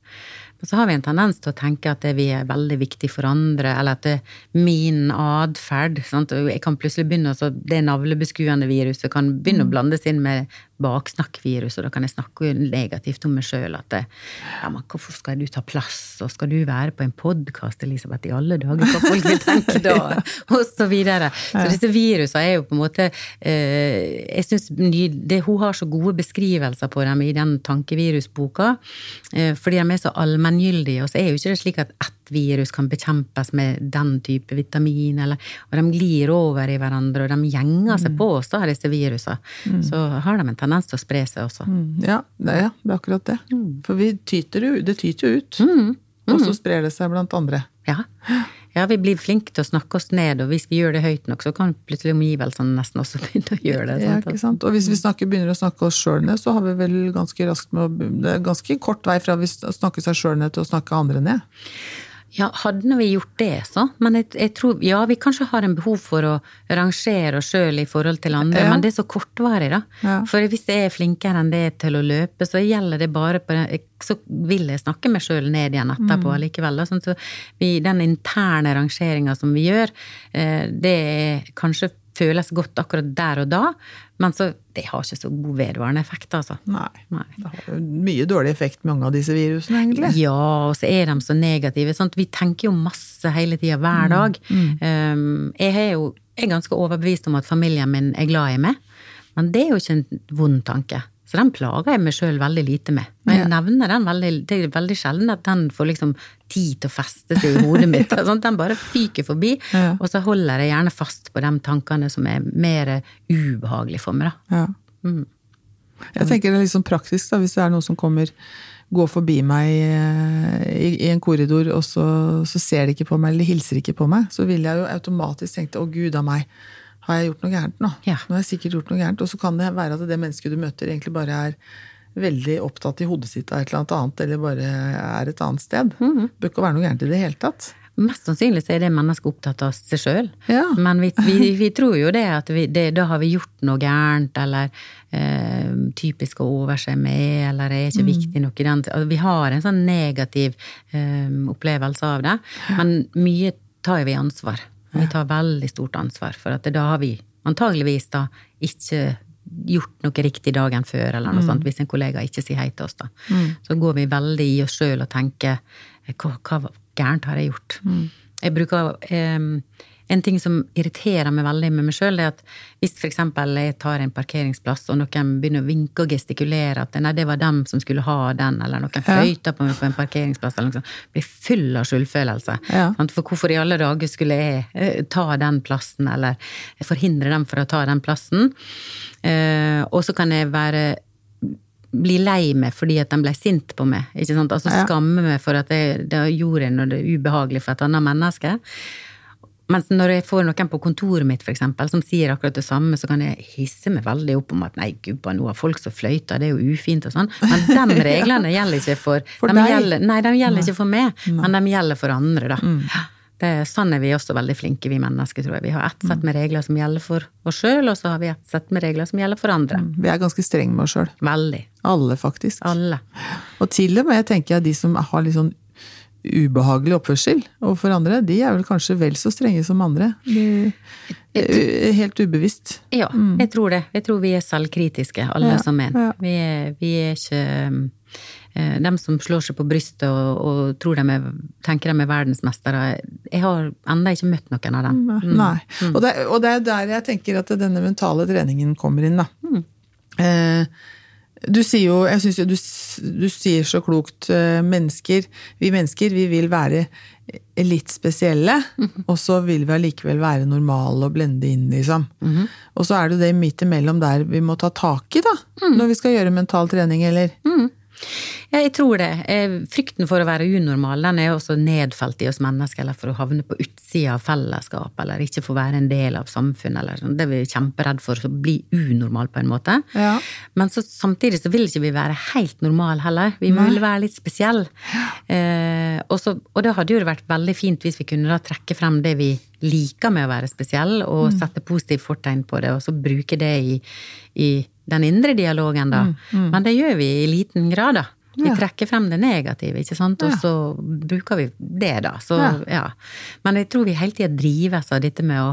Men så har vi en tendens til å tenke at vi er veldig viktig for andre, eller at det er min atferd Jeg kan plutselig begynne, Det navlebeskuende viruset kan begynne å blandes inn med baksnakkvirus, og da kan jeg snakke negativt om meg sjøl. At ja, men hvorfor skal du ta plass, og skal du være på en podkast, Elisabeth, i alle dager? Hva folk vil tenke da? <laughs> Og så videre. Så disse virusene er jo på en måte eh, Jeg syns hun har så gode beskrivelser på dem i den tankevirusboka, eh, fordi de er så allmenngyldige. Og så er jo ikke det slik at ett virus kan bekjempes med den type vitamin, eller, og de glir over i hverandre, og de gjenger seg på oss, da, disse virusene. Så har de en tendens til å spre seg også. Mm, Ja, det, ja, det er akkurat det. Mm. For vi tyter jo, det tyter jo ut. Og så sprer det seg blant andre. Ja. ja, vi blir flinke til å snakke oss ned, og hvis vi gjør det høyt nok, så kan plutselig omgivelsene nesten også <laughs> begynne å gjøre det. Ja, ikke sant? Og hvis vi snakker, begynner å snakke oss sjøl ned, så har vi vel ganske raskt med å Det er ganske kort vei fra vi snakker seg sjøl ned til å snakke andre ned. Ja, hadde nå vi gjort det, så. Men jeg, jeg tror, ja, vi kanskje har en behov for å rangere oss sjøl i forhold til andre, Ja. men det er så kortvarig, da. Ja. For hvis jeg er flinkere enn det til å løpe, så gjelder det bare på den Så vil jeg snakke meg sjøl ned igjen etterpå Mm. allikevel. Da. Sånn, så vi, den interne rangeringa som vi gjør, eh, det er kanskje føles godt akkurat der og da, men så det har ikke så god vedvarende effekt, altså. Nei. Nei. Det har mye dårlig effekt mange av disse virusene, egentlig. Ja, og så er de så negative. Sant? Vi tenker jo masse hele tida, hver dag. Um, jeg er jo jeg er ganske overbevist om at familien min er glad i meg, men det er jo ikke en vond tanke. Så den plager jeg meg sjøl veldig lite med. Men jeg nevner den veldig, det er veldig sjelden at den får liksom tid til å feste seg i hodet mitt. <laughs> Sånn, den bare fyker forbi, Ja. og så holder jeg gjerne fast på de tankene som er mer ubehagelige for meg, da. Ja. Mm. Jeg tenker det er litt sånn praktisk, da, hvis det er noen som kommer går forbi meg eh, i, i en korridor, og så, så ser de ikke på meg, eller hilser ikke på meg, så vil jeg jo automatisk tenke å gud a meg, har jeg gjort noe gærent nå? Ja. Nå har jeg sikkert gjort noe gærent. Og så kan det være at det mennesket du møter, egentlig bare er veldig opptatt i hodet sitt av et eller annet eller bare er et annet sted. Det Bør ikke være noe gærent i det hele tatt. Mest sannsynlig så er det mennesket opptatt av seg sjøl. Ja. Men vi, vi, <laughs> vi tror jo det at vi, det, da har vi gjort noe gærent, eller eh, typisk å overse med, eller er ikke viktig nok i den altså, Vi har en sånn negativ eh, opplevelse av det. Men mye tar vi ansvar. Vi tar veldig stort ansvar, for at da har vi antageligvis da ikke gjort noe riktig dagen før, eller noe sånt, hvis en kollega ikke sier hei til oss. da. Så går vi veldig i oss sjøl og tenker hva, hva gærent har jeg gjort? Jeg bruker eh, En ting som irriterer meg veldig med meg sjøl, er at hvis eksempel jeg tar en parkeringsplass, og noen begynner å vinke og gestikulere at nei, det var dem som skulle ha den, eller noen fløyter på meg på en parkeringsplass, eller noe sånt, blir full av skyldfølelse. Ja. For hvorfor i alle dager skulle jeg eh, ta den plassen, eller forhindre dem for å ta den plassen? Eh, og så kan jeg være bli lei meg fordi at de ble sint på meg. ikke sant? Altså Ja. skamme meg for at jeg, det gjorde jeg ubehagelig for et annet menneske. Mens når jeg får noen på kontoret mitt for eksempel, som sier akkurat det samme, så kan jeg hisse meg veldig opp om at nei, gubba, nå har folk som fløyter, det er jo ufint og sånn. Men <laughs> de reglene gjelder ikke for, For de? Gjelder, nei, de gjelder ikke for meg, men de gjelder for andre, da. Det, er- sånn er vi også veldig flinke, vi mennesker, tror jeg. Vi har ett sett med regler som gjelder for oss sjøl, og så har vi ett sett med regler som gjelder for andre. Vi er ganske strenge med oss sjøl. Veldig. Alle, faktisk. Alle. Og til og med tenker jeg de som har litt sånn ubehagelig oppførsel overfor andre, de er vel kanskje vel så strenge som andre. De, eh, helt ubevisst. Ja, jeg tror det. Jeg tror vi er selvkritiske, alle Ja, som en. ja. Vi, vi er ikke De som slår seg på brystet og, og tror de er, tenker de er verdensmestere. Jeg har ennå ikke møtt noen av dem. Mm. Nei. Og, det, og det er der jeg tenker at denne mentale treningen kommer inn, da. Mm. Eh, du sier jo, jeg synes jo du, du sier så klokt, eh, mennesker, vi mennesker, vi vil være litt spesielle, Mhm. og så vil vi allikevel være normale og blende inn, liksom. Mhm. Og så er det det midt imellom der vi må ta tak i, da, Mm. når vi skal gjøre mental trening, eller? Ja, jeg tror det. Eh, Frykten for å være unormal den er også nedfelt i oss mennesker, eller for å havne på utsida av fellesskap, eller ikke få være en del av samfunnet. Eller sånn. Det er vi kjemperedd for, å bli unormal på en måte. Ja. Men så, samtidig så vil ikke vi være helt normal heller. Vi vil være litt spesielle. Eh, og, så, og det hadde jo vært veldig fint hvis vi kunne da trekke frem det vi liker med å være spesiell, og sette positivt fortegn på det, og så bruke det i, i den indre dialogen, da. Men det gjør vi i liten grad, da. Vi Ja. trekker frem det negative, ikke sant, og Ja. så bruker vi det, da. Så, Ja. Men jeg tror vi hele tida drives av dette med å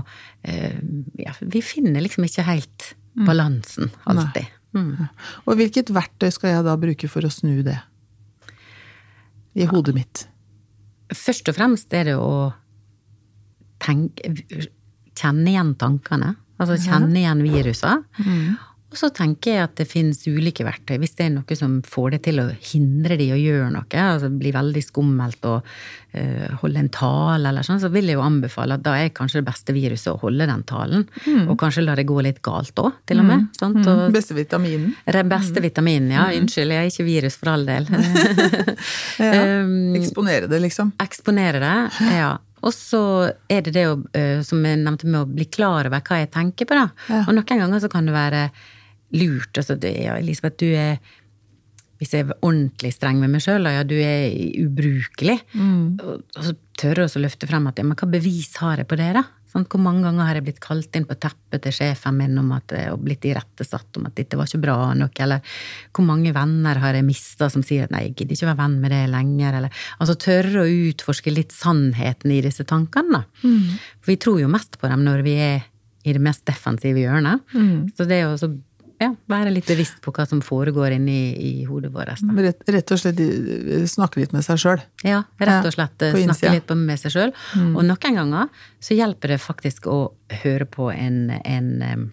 uh, Ja, vi finner liksom ikke helt balansen, alltid. Mm. Og hvilket verktøy skal jeg da bruke for å snu det? I hodet mitt. Først og fremst er det å tenke Kjenne igjen tankene. Altså kjenne igjen virusa. Og så tenker jeg at det finnes ulike verktøy. Hvis det er noe som får det til å hindre de å gjøre noe, altså det blir veldig skummelt å eh, holde en tale eller sånn, så vil jeg jo anbefale at da er kanskje det beste viruset å holde den talen. Og kanskje la det gå litt galt òg, til og med. Sant? Og Beste vitaminen. beste vitaminen, ja. Unnskyld, jeg er ikke virus for all del. <laughs> <laughs> Ja. Um, Eksponere det, liksom. Eksponere det, ja. Og så er det det å, eh, som jeg nevnte med å bli klar over hva jeg tenker på, da. Ja. Og noen ganger så kan det være lurt. Altså, det, ja, Elisabeth, du er Hvis jeg er ordentlig streng med meg sjøl, ja, du er ubrukelig. Og, og så tør å også løfte frem at ja, men hva bevis har jeg på det, da? Sånn, hvor mange ganger har jeg blitt kalt inn på teppet til sjefen min om at, og blitt irettesatt om at dette var ikke bra nok? Eller hvor mange venner har jeg mista som sier at nei, jeg gidder ikke være venn med det lenger? Eller, altså tørre å utforske litt sannheten i disse tankene, da. For vi tror jo mest på dem når vi er i det mest defensive hjørnet. Så det å så, ja, være litt bevisst på hva som foregår inni i hodet vårt. Rett, rett og slett eh, snakke litt med seg sjøl. Ja, rett og slett Ja, eh, snakke litt med seg sjøl. Og noen ganger så hjelper det faktisk å høre på en, en um,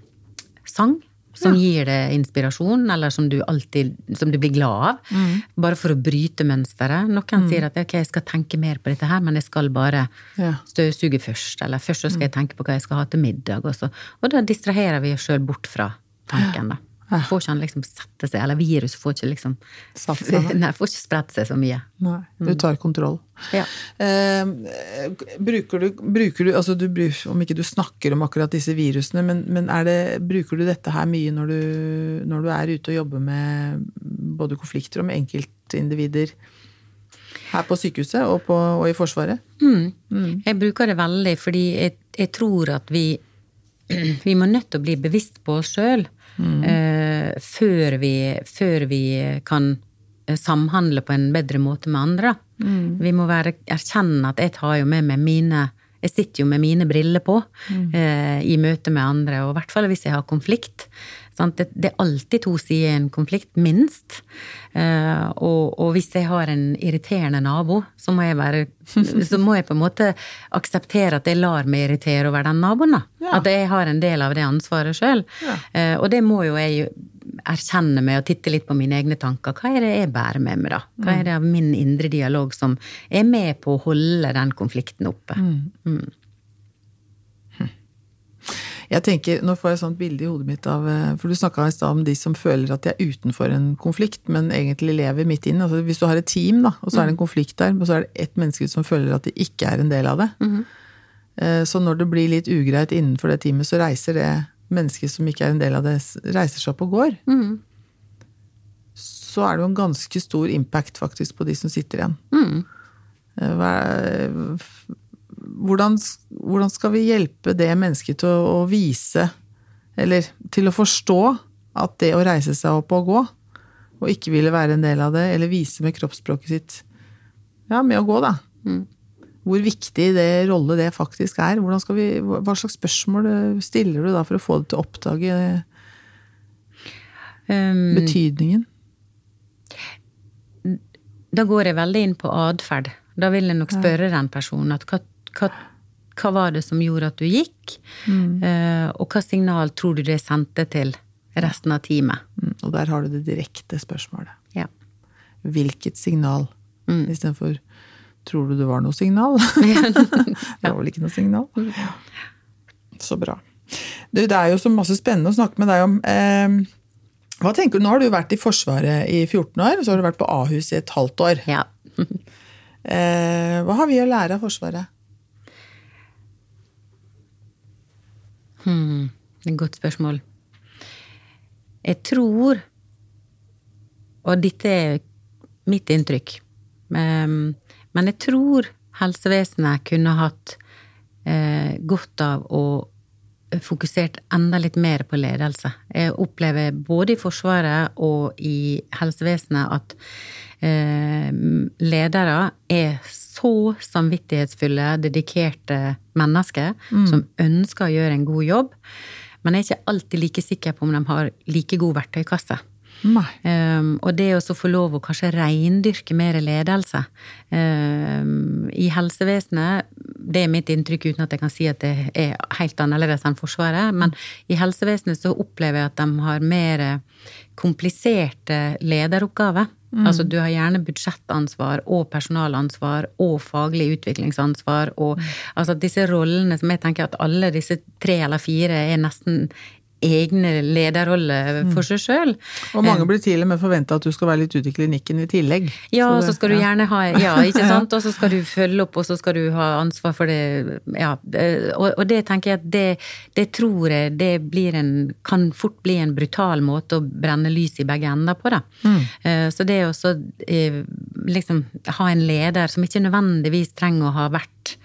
sang. Som gir deg inspirasjon, eller som du alltid som du blir glad av. Bare for å bryte mønsteret. Noen sier at ok, jeg skal tenke mer på dette her, men jeg skal bare Ja. støvsuge først. Eller først så skal jeg tenke på hva jeg skal ha til middag. Og, så. og da distraherer vi oss sjøl bort fra tanken. da. Får ikke han liksom sette seg, eller viruset får ikke liksom <laughs> nei. Får ikke spredt seg så mye. Nei, du tar kontroll. Ja. Eh, bruker du, bruker du, altså du Om ikke du snakker om akkurat disse virusene, men, men det, bruker du dette her mye når du, når du er ute og jobber med både konflikter og med enkeltindivider her på sykehuset og, på, og i Forsvaret? Jeg bruker det veldig fordi jeg, jeg tror at vi <clears throat> vi må nødt til å bli bevisst på oss sjøl eh, før, vi, før vi kan eh, samhandle på en bedre måte med andre. Vi må være, erkjenne at jeg tar jo med meg mine jeg sitter jo med mine briller på eh, i møte med andre, og i hvert fall hvis jeg har konflikt. Sant? Det, det er alltid to sider i en konflikt, minst. Uh, og, og hvis jeg har en irriterende nabo, så må jeg være <laughs> Så må jeg på en måte akseptere at jeg lar meg irritere over den naboen. da. Ja. At jeg har en del av det ansvaret sjøl. Ja. Uh, og det må jo jeg erkjenne med å titte litt på mine egne tanker. Hva er det jeg bærer med meg, da? Hva er det av min indre dialog som er med på å holde den konflikten oppe? Jeg tenker, Nå får jeg et sånt bilde i hodet mitt av eh, For du snakka i stad om de som føler at de er utenfor en konflikt, men egentlig lever midt inne. Altså, hvis du har et team, da, og så er det en konflikt der, og så er det ett menneske som føler at de ikke er en del av det. Eh, Så når det blir litt ugreit innenfor det teamet, så reiser det mennesket som ikke er en del av det, reiser seg opp og går. Så er det jo en ganske stor impact faktisk på de som sitter igjen. Mm. hva er- hvordan, hvordan skal vi hjelpe det mennesket til å, å vise, eller til å forstå, at det å reise seg opp og gå, og ikke ville være en del av det, eller vise med kroppsspråket sitt Ja, med å gå, da. Hvor viktig det rolle det faktisk er. Skal vi, hva slags spørsmål stiller du da for å få det til å oppdage Um, betydningen? da går jeg veldig inn på atferd. Da vil jeg nok spørre den personen at hva, hva, hva var det som gjorde at du gikk? Mm. og hva signal tror du det sendte til resten av teamet? Mm, Og der har du det direkte spørsmålet. Ja. Hvilket signal? Istedenfor Tror du det var noe signal? <laughs> det var vel ikke noe signal? Så bra. Du, det er jo så masse spennende å snakke med deg om. Eh, hva tenker du? Nå har du vært i Forsvaret i 14 år, og så har du vært på Ahus i et halvt år. ja. Eh, hva har vi å lære av Forsvaret? Hmm, det er et godt spørsmål. Jeg tror, og dette er mitt inntrykk, ehm, men jeg tror helsevesenet kunne hatt eh, godt av å fokusert enda litt mer på ledelse. Jeg opplever både i Forsvaret og i helsevesenet at eh, ledere er så samvittighetsfulle, dedikerte mennesker som ønsker å gjøre en god jobb, men er ikke alltid like sikker på om de har like god verktøykasse. Um, og det å få lov å kanskje reindyrke mer ledelse um, i helsevesenet, det er mitt inntrykk uten at jeg kan si at det er helt annerledes enn Forsvaret, men i helsevesenet så opplever jeg at de har mer kompliserte lederoppgaver. Altså du har gjerne budsjettansvar og personalansvar og faglig utviklingsansvar og altså disse rollene som jeg tenker at alle disse tre eller fire er nesten egne lederroller for seg sjøl. Og mange blir til og med forventa at du skal være litt ute i klinikken i tillegg. Ja, og så skal du gjerne ha Ja, ikke <laughs> sant? Og så skal du følge opp, og så skal du ha ansvar for det. Ja. eh, Og, det tenker jeg at det, det tror jeg det blir en Kan fort bli en brutal måte å brenne lys i begge ender på, da. Mm. Så det å eh, liksom ha en leder som ikke nødvendigvis trenger å ha vært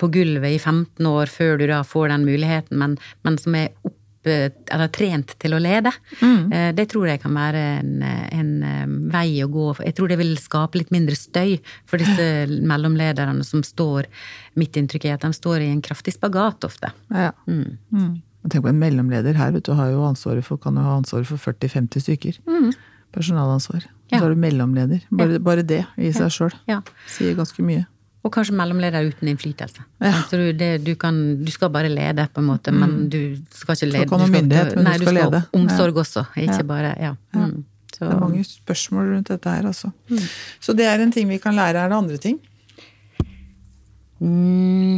på gulvet i 15 år før du da får den muligheten, men, men som er opp eller trent til å lede. Mm. Det tror jeg kan være en, en eh, vei å gå. Jeg tror det vil skape litt mindre støy for disse <gasps> mellomlederne som står Mitt inntrykk er at de står i en kraftig spagat ofte. Ja. Mm. Tenk på en mellomleder her, vet du, har jo ansvaret for, kan jo ha ansvaret for 40-50 stykker. Personalansvar. Mm. Ja. Så har du mellomleder. Bare, bare det i seg sjøl Ja. sier ganske mye. Og kanskje mellomleder uten innflytelse. Ja. Så du, det, du, kan, du skal bare lede, på en måte, men du skal ikke lede. Du ikke ha myndighet, men du skal lede. ha omsorg også, ikke Ja. bare Ja. Mm. Så, Det er mange spørsmål rundt dette her, altså. Så det er en ting vi kan lære. Er det andre ting? mm,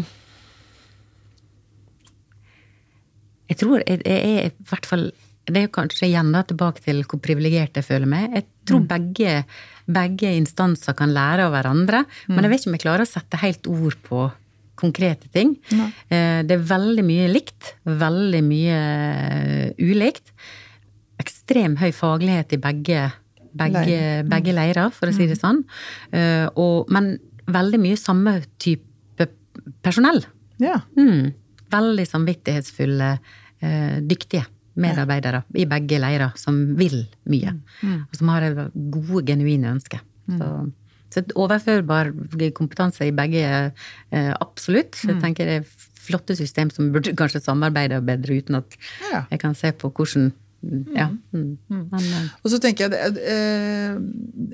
jeg tror jeg, jeg er i hvert fall Det er kanskje igjen da tilbake til hvor privilegert jeg føler meg. Jeg tror begge, begge instanser kan lære av hverandre, men jeg vet ikke om jeg klarer å sette helt ord på konkrete ting. Eh, Det er veldig mye likt, veldig mye eh, ulikt. Ekstrem høy faglighet i begge, begge, Leirer. begge leirer, for å si det sånn. Eh, Og, men veldig mye samme type personell. Ja. Mm. Veldig samvittighetsfulle, dyktige medarbeidere i begge leirer som vil mye. Og som har gode, genuine ønsker. Så, så et overførbar kompetanse i begge, eh, absolutt. Jeg tenker det er flotte system som burde kanskje samarbeide bedre, uten at jeg kan se på hvordan Ja. Mm. Eh, Og så tenker jeg det, eh,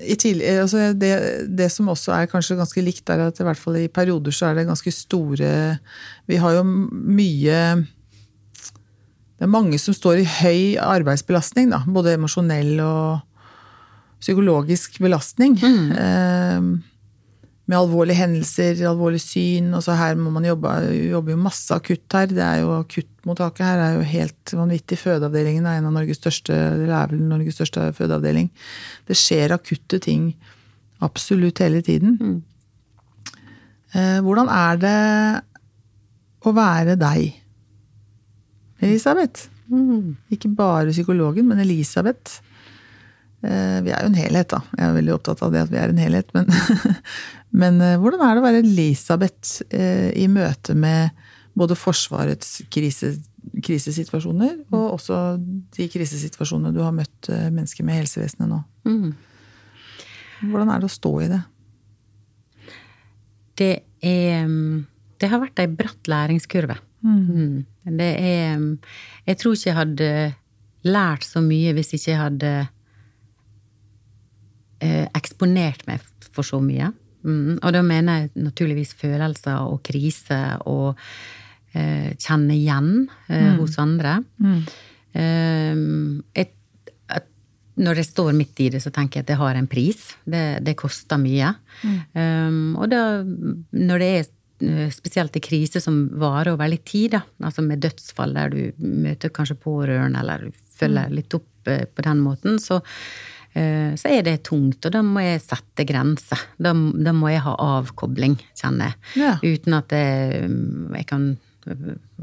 i tidlig, altså det, det som også er kanskje ganske likt, er at i hvert fall i perioder så er det ganske store Vi har jo mye Det er mange som står i høy arbeidsbelastning, da. Både emosjonell og psykologisk belastning. Eh, med alvorlige hendelser, alvorlig syn. Og så her må man jobbe, jobber jo masse akutt her. Det er jo Akuttmottaket her er jo helt vanvittig. Fødeavdelingen er en av Norges største, eller er vel Norges største fødeavdeling. Det skjer akutte ting absolutt hele tiden. Eh, hvordan er det å være deg, Elisabeth? Ikke bare psykologen, men Elisabeth. Eh, Vi er jo en helhet, da. Jeg er veldig opptatt av det at vi er en helhet. Men, <laughs> men eh, hvordan er det å være Elisabeth eh, i møte med både Forsvarets krise, krisesituasjoner, og også de krisesituasjonene du har møtt mennesker med i helsevesenet nå? mm. Hvordan er det å stå i det? Det er mm, Det har vært ei bratt læringskurve. Mm. Det er mm, Jeg tror ikke jeg hadde lært så mye hvis ikke jeg hadde eh, eksponert meg for så mye. Mm. Og da mener jeg naturligvis følelser og krise og eh, kjenne igjen eh, hos andre. Eh, et, et, når jeg står midt i det, så tenker jeg at det har en pris. Det, det koster mye. Um, og da, når det er spesielt i krise som varer over litt tid, da, altså med dødsfall der du møter kanskje pårørende, eller følger litt opp eh, på den måten, så, eh, så er det tungt. Og da må jeg sette grenser. Da, da må jeg ha avkobling, kjenner jeg. Ja. Uten at jeg, jeg kan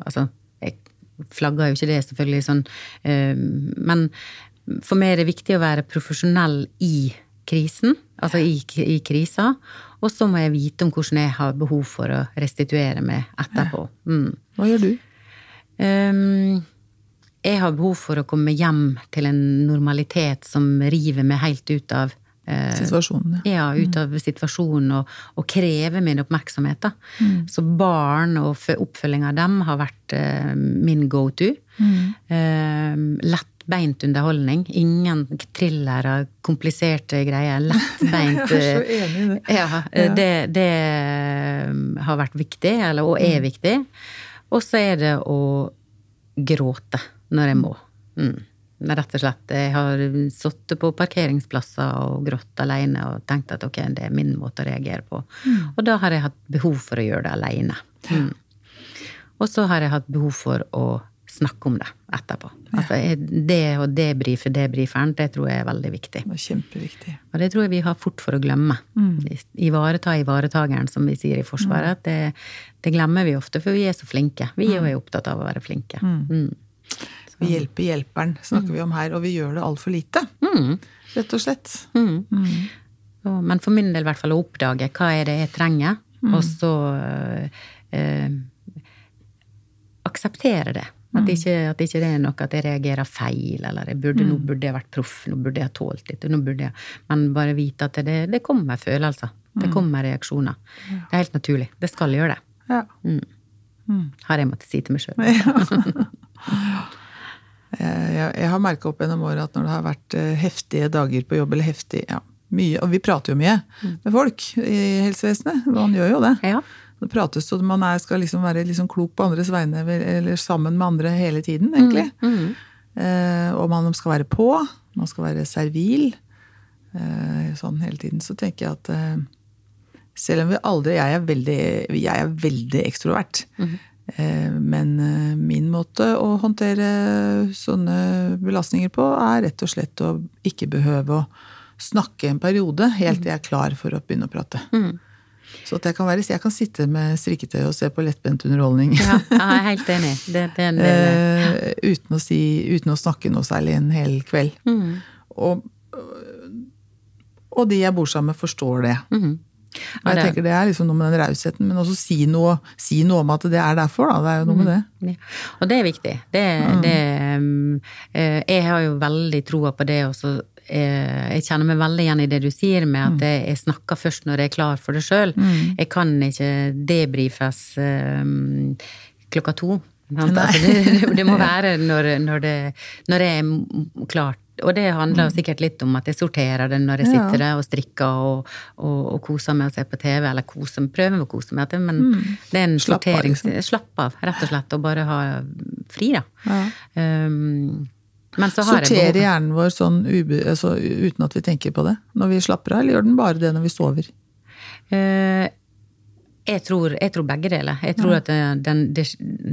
Altså, jeg flagger jo ikke det, selvfølgelig, sånn. eh, Men for meg er det viktig å være profesjonell i krisen, altså i, i krisa. Og så må jeg vite om hvordan jeg har behov for å restituere meg etterpå. Mm. Hva gjør du? Um, jeg har behov for å komme hjem til en normalitet som river meg helt ut av eh, Situasjonen, ja. ja, ut av situasjonen og, og krever min oppmerksomhet. Da. Så barn og oppfølging av dem har vært eh, min go to. Eh, lettbeint underholdning. Ingen thrillere, kompliserte greier. Lettbeint. <laughs> Jeg er så enig i det. Ja, eh, Det, det eh, har vært viktig, eller, og er viktig. Og så er det å gråte når jeg må. Mm. Rett og slett. Jeg har sittet på parkeringsplasser og grått alene og tenkt at ok, det er min måte å reagere på. Og da har jeg hatt behov for å gjøre det alene. Mm. Og så har jeg hatt behov for å snakke om det etterpå. Altså jeg- det å debrife debriferen, det tror jeg er veldig viktig. Det er kjempeviktig. Og det tror jeg vi har fort for å glemme. Ivareta ivaretageren, som vi sier i Forsvaret. Det, det glemmer vi ofte, for vi er så flinke. Vi er jo opptatt av å være flinke. Mm. Vi hjelper hjelperen, snakker vi om her, og vi gjør det altfor lite. Rett og slett. Så, men for min del i hvert fall å oppdage hva er det jeg trenger, og så eh, akseptere det. At ikke, at ikke det er noe at jeg reagerer feil, eller burde, nå burde jeg vært proff, nå burde jeg tålt dette, nå burde jeg Men bare vite at det, det kommer følelser. Det kommer reaksjoner. Det er helt naturlig. Det skal gjøre det. Ja. Har jeg måttet si til meg sjøl. <laughs> Jeg, jeg har merka opp gjennom året at når det har vært eh, heftige dager på jobb, eller heftig ja, mye, Og vi prater jo mye med folk i helsevesenet. Man gjør jo det. Ja. Det prates, så man er, skal liksom være liksom klok på andres vegne, eller sammen med andre hele tiden, egentlig. Mm. Eh, og man skal være på. Man skal være servil. Eh, sånn hele tiden. Så tenker jeg at eh, selv om vi aldri Jeg er veldig, jeg er veldig ekstrovert. Mm. Men min måte å håndtere sånne belastninger på, er rett og slett å ikke behøve å snakke en periode helt til jeg er klar for å begynne å prate. Så jeg kan, være, jeg kan sitte med strikketøy og se på lettbent underholdning. Ja, jeg er helt enig. Det, det, det, uh, uten, å si, uten å snakke noe særlig en hel kveld. Mm. Og, og de jeg bor sammen med, forstår det. Mhm. Og jeg det- tenker Det er liksom noe med den rausheten, men også si noe, si noe om at det er derfor. da, Det er jo noe med det. Ja. Og det er viktig. Det, det, um, eh, jeg har jo veldig troa på det også. Eh, Jeg kjenner meg veldig igjen i det du sier med at jeg, jeg snakker først når jeg er klar for det sjøl. Jeg kan ikke debrifes um, klokka to. Altså, <laughs> det, det må være når, når, det, når jeg er klart. Og det handler jo sikkert litt om at jeg sorterer det når jeg sitter der og strikker og, og, og koser meg og ser på TV, eller koser, prøver å kose meg, men det er en Slapp av, sorterings... liksom. Slapp av, rett og slett, og bare ha fri, da. Ja. Um, Sorterer hjernen vår sånn altså, uten at vi tenker på det når vi slapper av, eller gjør den bare det når vi sover? Uh, jeg, tror, jeg tror begge deler. Jeg tror at den, den,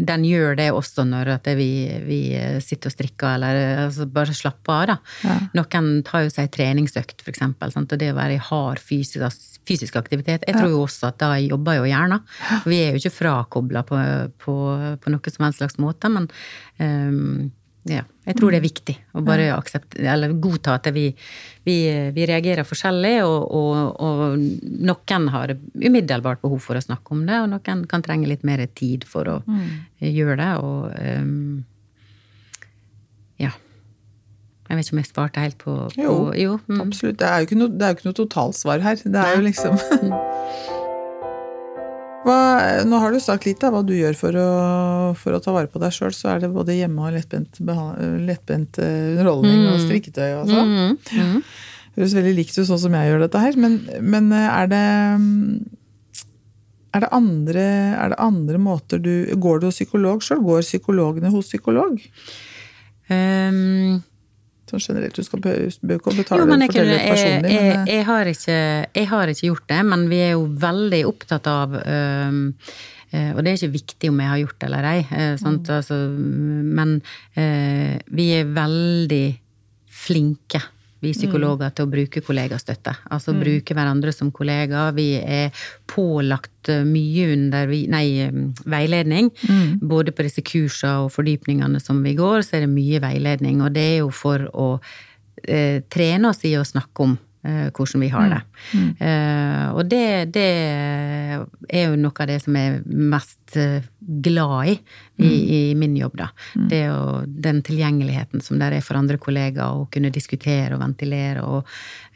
den gjør det også når vi, vi sitter og strikker, eller altså bare slapper av, da. Ja. Noen tar jo seg treningsøkt, for sant? og det å være i hard fysisk, fysisk aktivitet. Jeg tror jo også at da jobber jo hjernen. Vi er jo ikke frakobla på, på, på noe som helst slags måte, men um, ja, jeg tror det er viktig å bare akseptere, eller godta at vi, vi, vi reagerer forskjellig, og, og, og noen har umiddelbart behov for å snakke om det, og noen kan trenge litt mer tid for å gjøre det, og um, ja. Jeg vet ikke om jeg svarte helt på, på Jo, jo mm. Absolutt. Det er jo ikke noe, det er jo ikke noe totalsvar her. Det er jo liksom <laughs> hva, Nå har du sagt litt av hva du gjør for å, for å ta vare på deg sjøl. Så er det både hjemme og lettbent, lettbent underholdning mm. og strikketøy og sånn. Mm, mm. Høres veldig likt ut sånn som jeg gjør dette her. Men, men eh, er det er det, andre, er det andre måter du Går du hos psykolog sjøl? Går psykologene hos psykolog? Um, Sånn generelt, Du skal bør ikke betale Jo, men jeg, kunne, jeg, personlig, jeg, men eh, jeg, har ikke, jeg har ikke gjort det, men vi er jo veldig opptatt av eh, og det er ikke viktig om jeg har gjort det eller ei, eh, sant? Altså, men eh, vi er veldig flinke, vi psykologer, til å bruke kollegastøtte. Altså bruke hverandre som kollegaer. Vi er pålagt eh, mye under vi, nei, veiledning. veiledning. Både på disse kursene og fordypningene som vi går, så er det mye veiledning. Og det er jo for å eh, trene oss i å snakke om hvordan vi har det. Eh, og det, det er jo noe av det som jeg er mest eh, glad i, i i min jobb, da. Det å, den tilgjengeligheten som der er for andre kollegaer, å kunne diskutere og ventilere og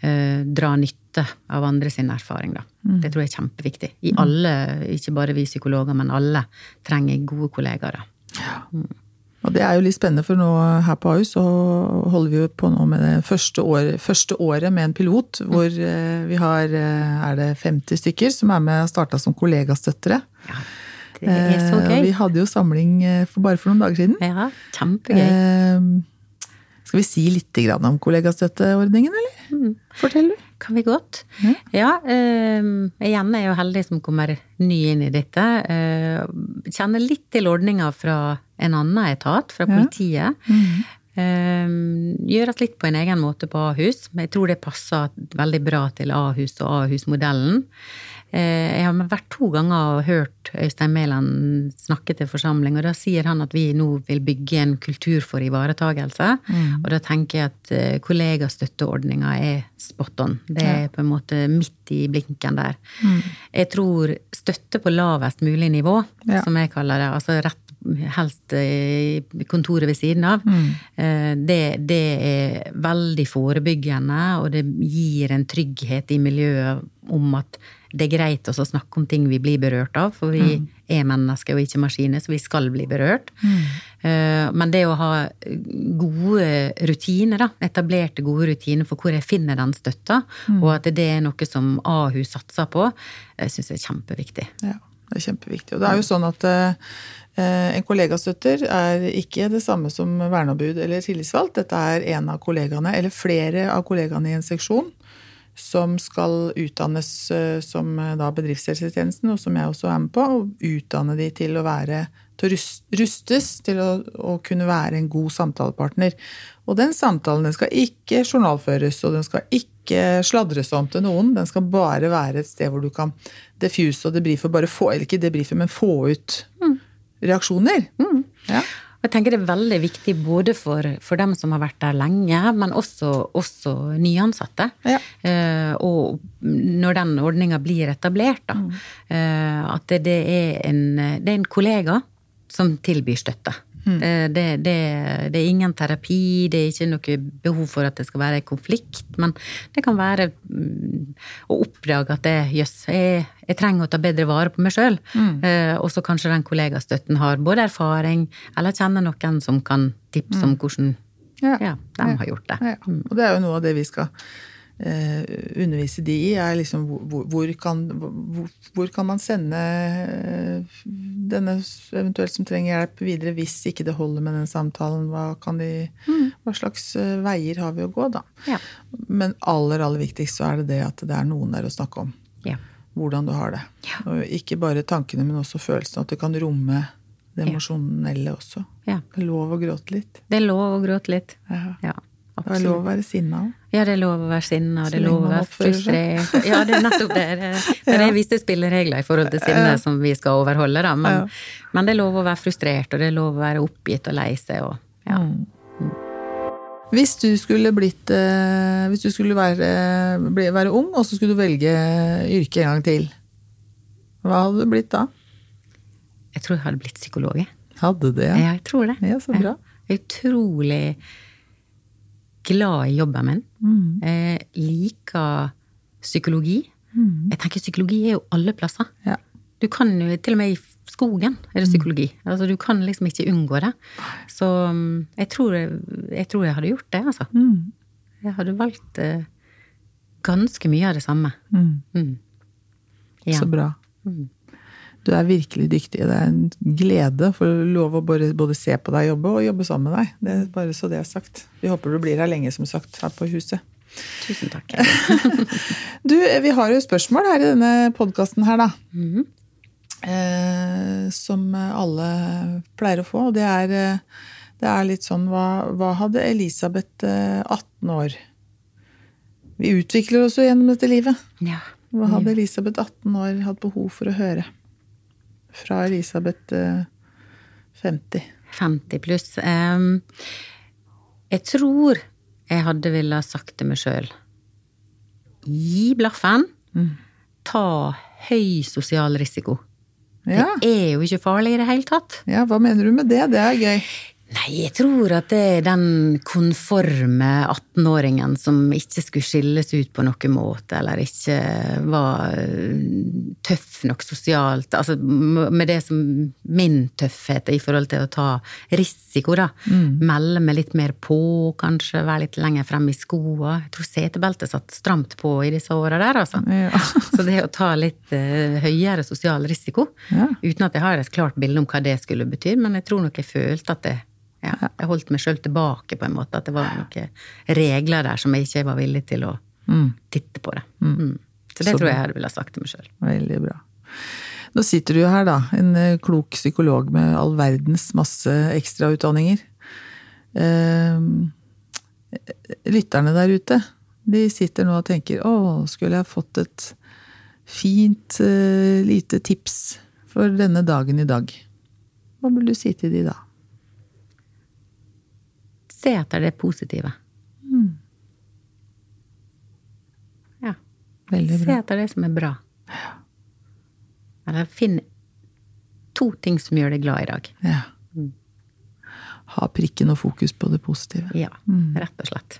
uh, dra nytte av andre sin erfaring, da. Det tror jeg er kjempeviktig. I alle, ikke bare vi psykologer, men alle trenger gode kollegaer, da. Og det er jo litt spennende, for nå her på AUS, så holder vi jo på nå med det første, år, første året med en pilot, hvor eh, vi har eh, er det 50 stykker som er med og starta som kollegastøttere. Ja, det er så gøy. og. Vi hadde jo samling eh, for bare for noen dager siden. Ja, kjempegøy. Eh, skal vi si litt om kollegastøtteordningen, eller? Fortell du. Kan vi godt? Ja. eh, igjen er jeg jo heldig som kommer ny inn i dette. Eh, kjenner litt til ordninga fra en annen etat, fra politiet. Eh, gjøres litt på en egen måte på Ahus. Men jeg tror det passer veldig bra til Ahus og Ahus-modellen. Eh, jeg har vært to ganger og hørt Øystein Mæland snakke til forsamling, og da sier han at vi nå vil bygge en kultur for ivaretagelse. Og da tenker jeg at eh, kollegastøtteordninga er spot on. Det er på en måte midt i blinken der. Jeg tror støtte på lavest mulig nivå, Ja. som jeg kaller det, altså rett helst i kontoret ved siden av, Mm. det, det er veldig forebyggende, og det gir en trygghet i miljøet om at det er greit å snakke om ting vi blir berørt av, for vi er mennesker og ikke maskiner, så vi skal bli berørt. Mm. men det å ha gode rutiner, da, etablerte gode rutiner for hvor jeg finner den støtta, mm. og at det er noe som Ahus satser på, syns jeg er kjempeviktig. Ja, det er kjempeviktig. Og det er jo sånn at en kollegastøtter er ikke det samme som verneombud eller tillitsvalgt. Dette er en av kollegaene, eller flere av kollegaene i en seksjon som skal utdannes eh, som eh, da bedriftshelsetjenesten, og som jeg også er med på. Og utdanne de til å være til å rustes til å, å, kunne være en god samtalepartner. Og den samtalen den skal ikke journalføres, og den skal ikke sladres om til noen. Den skal bare være et sted hvor du kan defuse og debrife, bare få, eller ikke debrife, men få ut mm. Reaksjoner. Mm. Ja. Jeg tenker det er veldig viktig både for, for dem som har vært der lenge, men også, også nyansatte. Ja. Eh, og når den ordninga blir etablert, da. Mm. Eh, at det, det, er en, det er en kollega som tilbyr støtte. Mm. Eh, det, det, det, er ingen terapi, det er ikke noe behov for at det skal være konflikt. Men det kan være mm, å oppdage at det, jøss, jeg, jeg, trenger å ta bedre vare på meg sjøl. Mm. Eh, og så kanskje den kollegastøtten har både erfaring eller kjenner noen som kan tipse mm. om hvordan ja. ja de har gjort det. Ja. Mm. Og det er jo noe av det vi skal eh, undervise de i, er liksom hvor, hvor, kan, hvor, hvor, kan, man sende eh, denne eventuelt som trenger hjelp, videre hvis ikke det holder med den samtalen? Hva, de, mm. hva slags eh, veier har vi å gå, da? Ja. Men aller, aller viktigst så er det det at det er noen der å snakke om. Ja. Hvordan du har det. Ja. Og ikke bare tankene, men også følelsene. At det kan romme det emosjonelle også. Det er lov å gråte litt. Det er lov å gråte litt. Ja. Absolutt. Det er lov å være sinna òg. Ja, det er lov å være sinna, det er lov å være frustrert. Ja, det er nettopp det. Det, <laughs> det er visse spilleregler i forhold til sinne som vi skal overholde, da. Men, men, det er lov å være frustrert, og det er lov å være oppgitt og lei seg og ja. Mm. Hvis du skulle blitt eh, Hvis du skulle være, være, ung, og så skulle du velge yrke en gang til, hva hadde du blitt da? Jeg tror jeg hadde blitt psykolog. Hadde det? Ja, jeg tror det. Ja, så bra. Utrolig glad i jobben min. Mm. Jeg liker psykologi. Mm. Jeg tenker Psykologi er jo alle plasser. Ja. Du kan jo, Til og med i skogen er det mm. psykologi. Mm. Altså, du kan liksom ikke unngå det. Så mm, jeg tror jeg, jeg, tror jeg hadde gjort det, altså. Mm. Jeg hadde valgt uh, ganske mye av det samme. Ja. Så bra. Du er virkelig dyktig. Det er en glede å få lov å både, både, se på deg jobbe og jobbe sammen med deg. Det er bare så det er sagt. Vi håper du blir her lenge, som sagt, her på huset. Tusen takk. <laughs> du, vi har jo spørsmål her i denne podkasten her, da. Mm -hmm. eh, som alle pleier å få. Og det er, det er litt sånn hva, hva hadde Elisabeth 18 eh, år? Vi utvikler oss jo gjennom dette livet. Ja. Hva hadde Elisabeth 18 år hatt behov for å høre? Fra Elisabeth 50. Eh, 50 pluss. Jeg tror jeg hadde ville sagt til meg sjøl Gi blaffen. Mm. Ta høy sosial risiko. Ja. Det er jo ikke farlig i det hele tatt. Ja, Hva mener du med det? Det er gøy. Nei, jeg tror at det er den konforme 18-åringen som ikke skulle skilles ut på noen måte, eller ikke var øh, tøff nok sosialt. Altså med det som min tøffhet i forhold til å ta risiko, da. Mm. Melde meg litt mer på, kanskje være litt lenger frem i skoa. Jeg tror setebeltet satt stramt på i disse åra der, altså. Ja. <laughs> Så det å ta litt uh, høyere sosial risiko, ja. uten at jeg har et klart bilde om hva det skulle bety, men jeg tror nok jeg følte at det ja, jeg holdt meg sjøl tilbake, på en måte. At det var noen regler der som jeg ikke var villig til å mm. titte på det. Mm. mm. Så det Så tror jeg jeg ville ha sagt til meg sjøl. Veldig bra. Nå sitter du jo her, da. En eh, klok psykolog med all verdens masse ekstrautdanninger. Eh, lytterne der ute, de sitter nå og tenker å, skulle jeg fått et fint uh, lite tips for denne dagen i dag? Hva vil du si til de da? Se etter det positive. Mm. Ja. Veldig bra. Se etter det som er bra. Eller finn to ting som gjør deg glad i dag. Ja. Mm. Ha prikken og fokus på det positive. Ja, mm. rett og slett.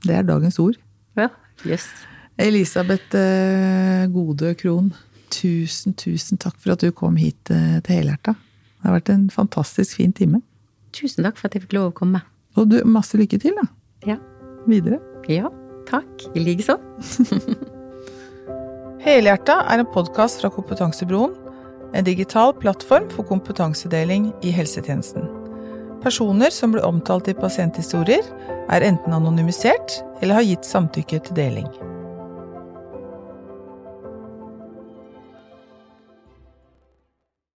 Det er dagens ord. Ja. Yes. Elisabeth Gode Godø Krohn, tusen, tusen takk for at du kom hit eh, til Helhjerta. Det har vært en fantastisk fin time. Tusen takk for at jeg fikk lov å komme. Og du, masse lykke til, da. Ja. Videre. Ja, takk. I likeså. <laughs> Helhjerta er en podkast fra Kompetansebroen, en digital plattform for kompetansedeling i helsetjenesten. Personer som blir omtalt i pasienthistorier, er enten anonymisert eller har gitt samtykke til deling.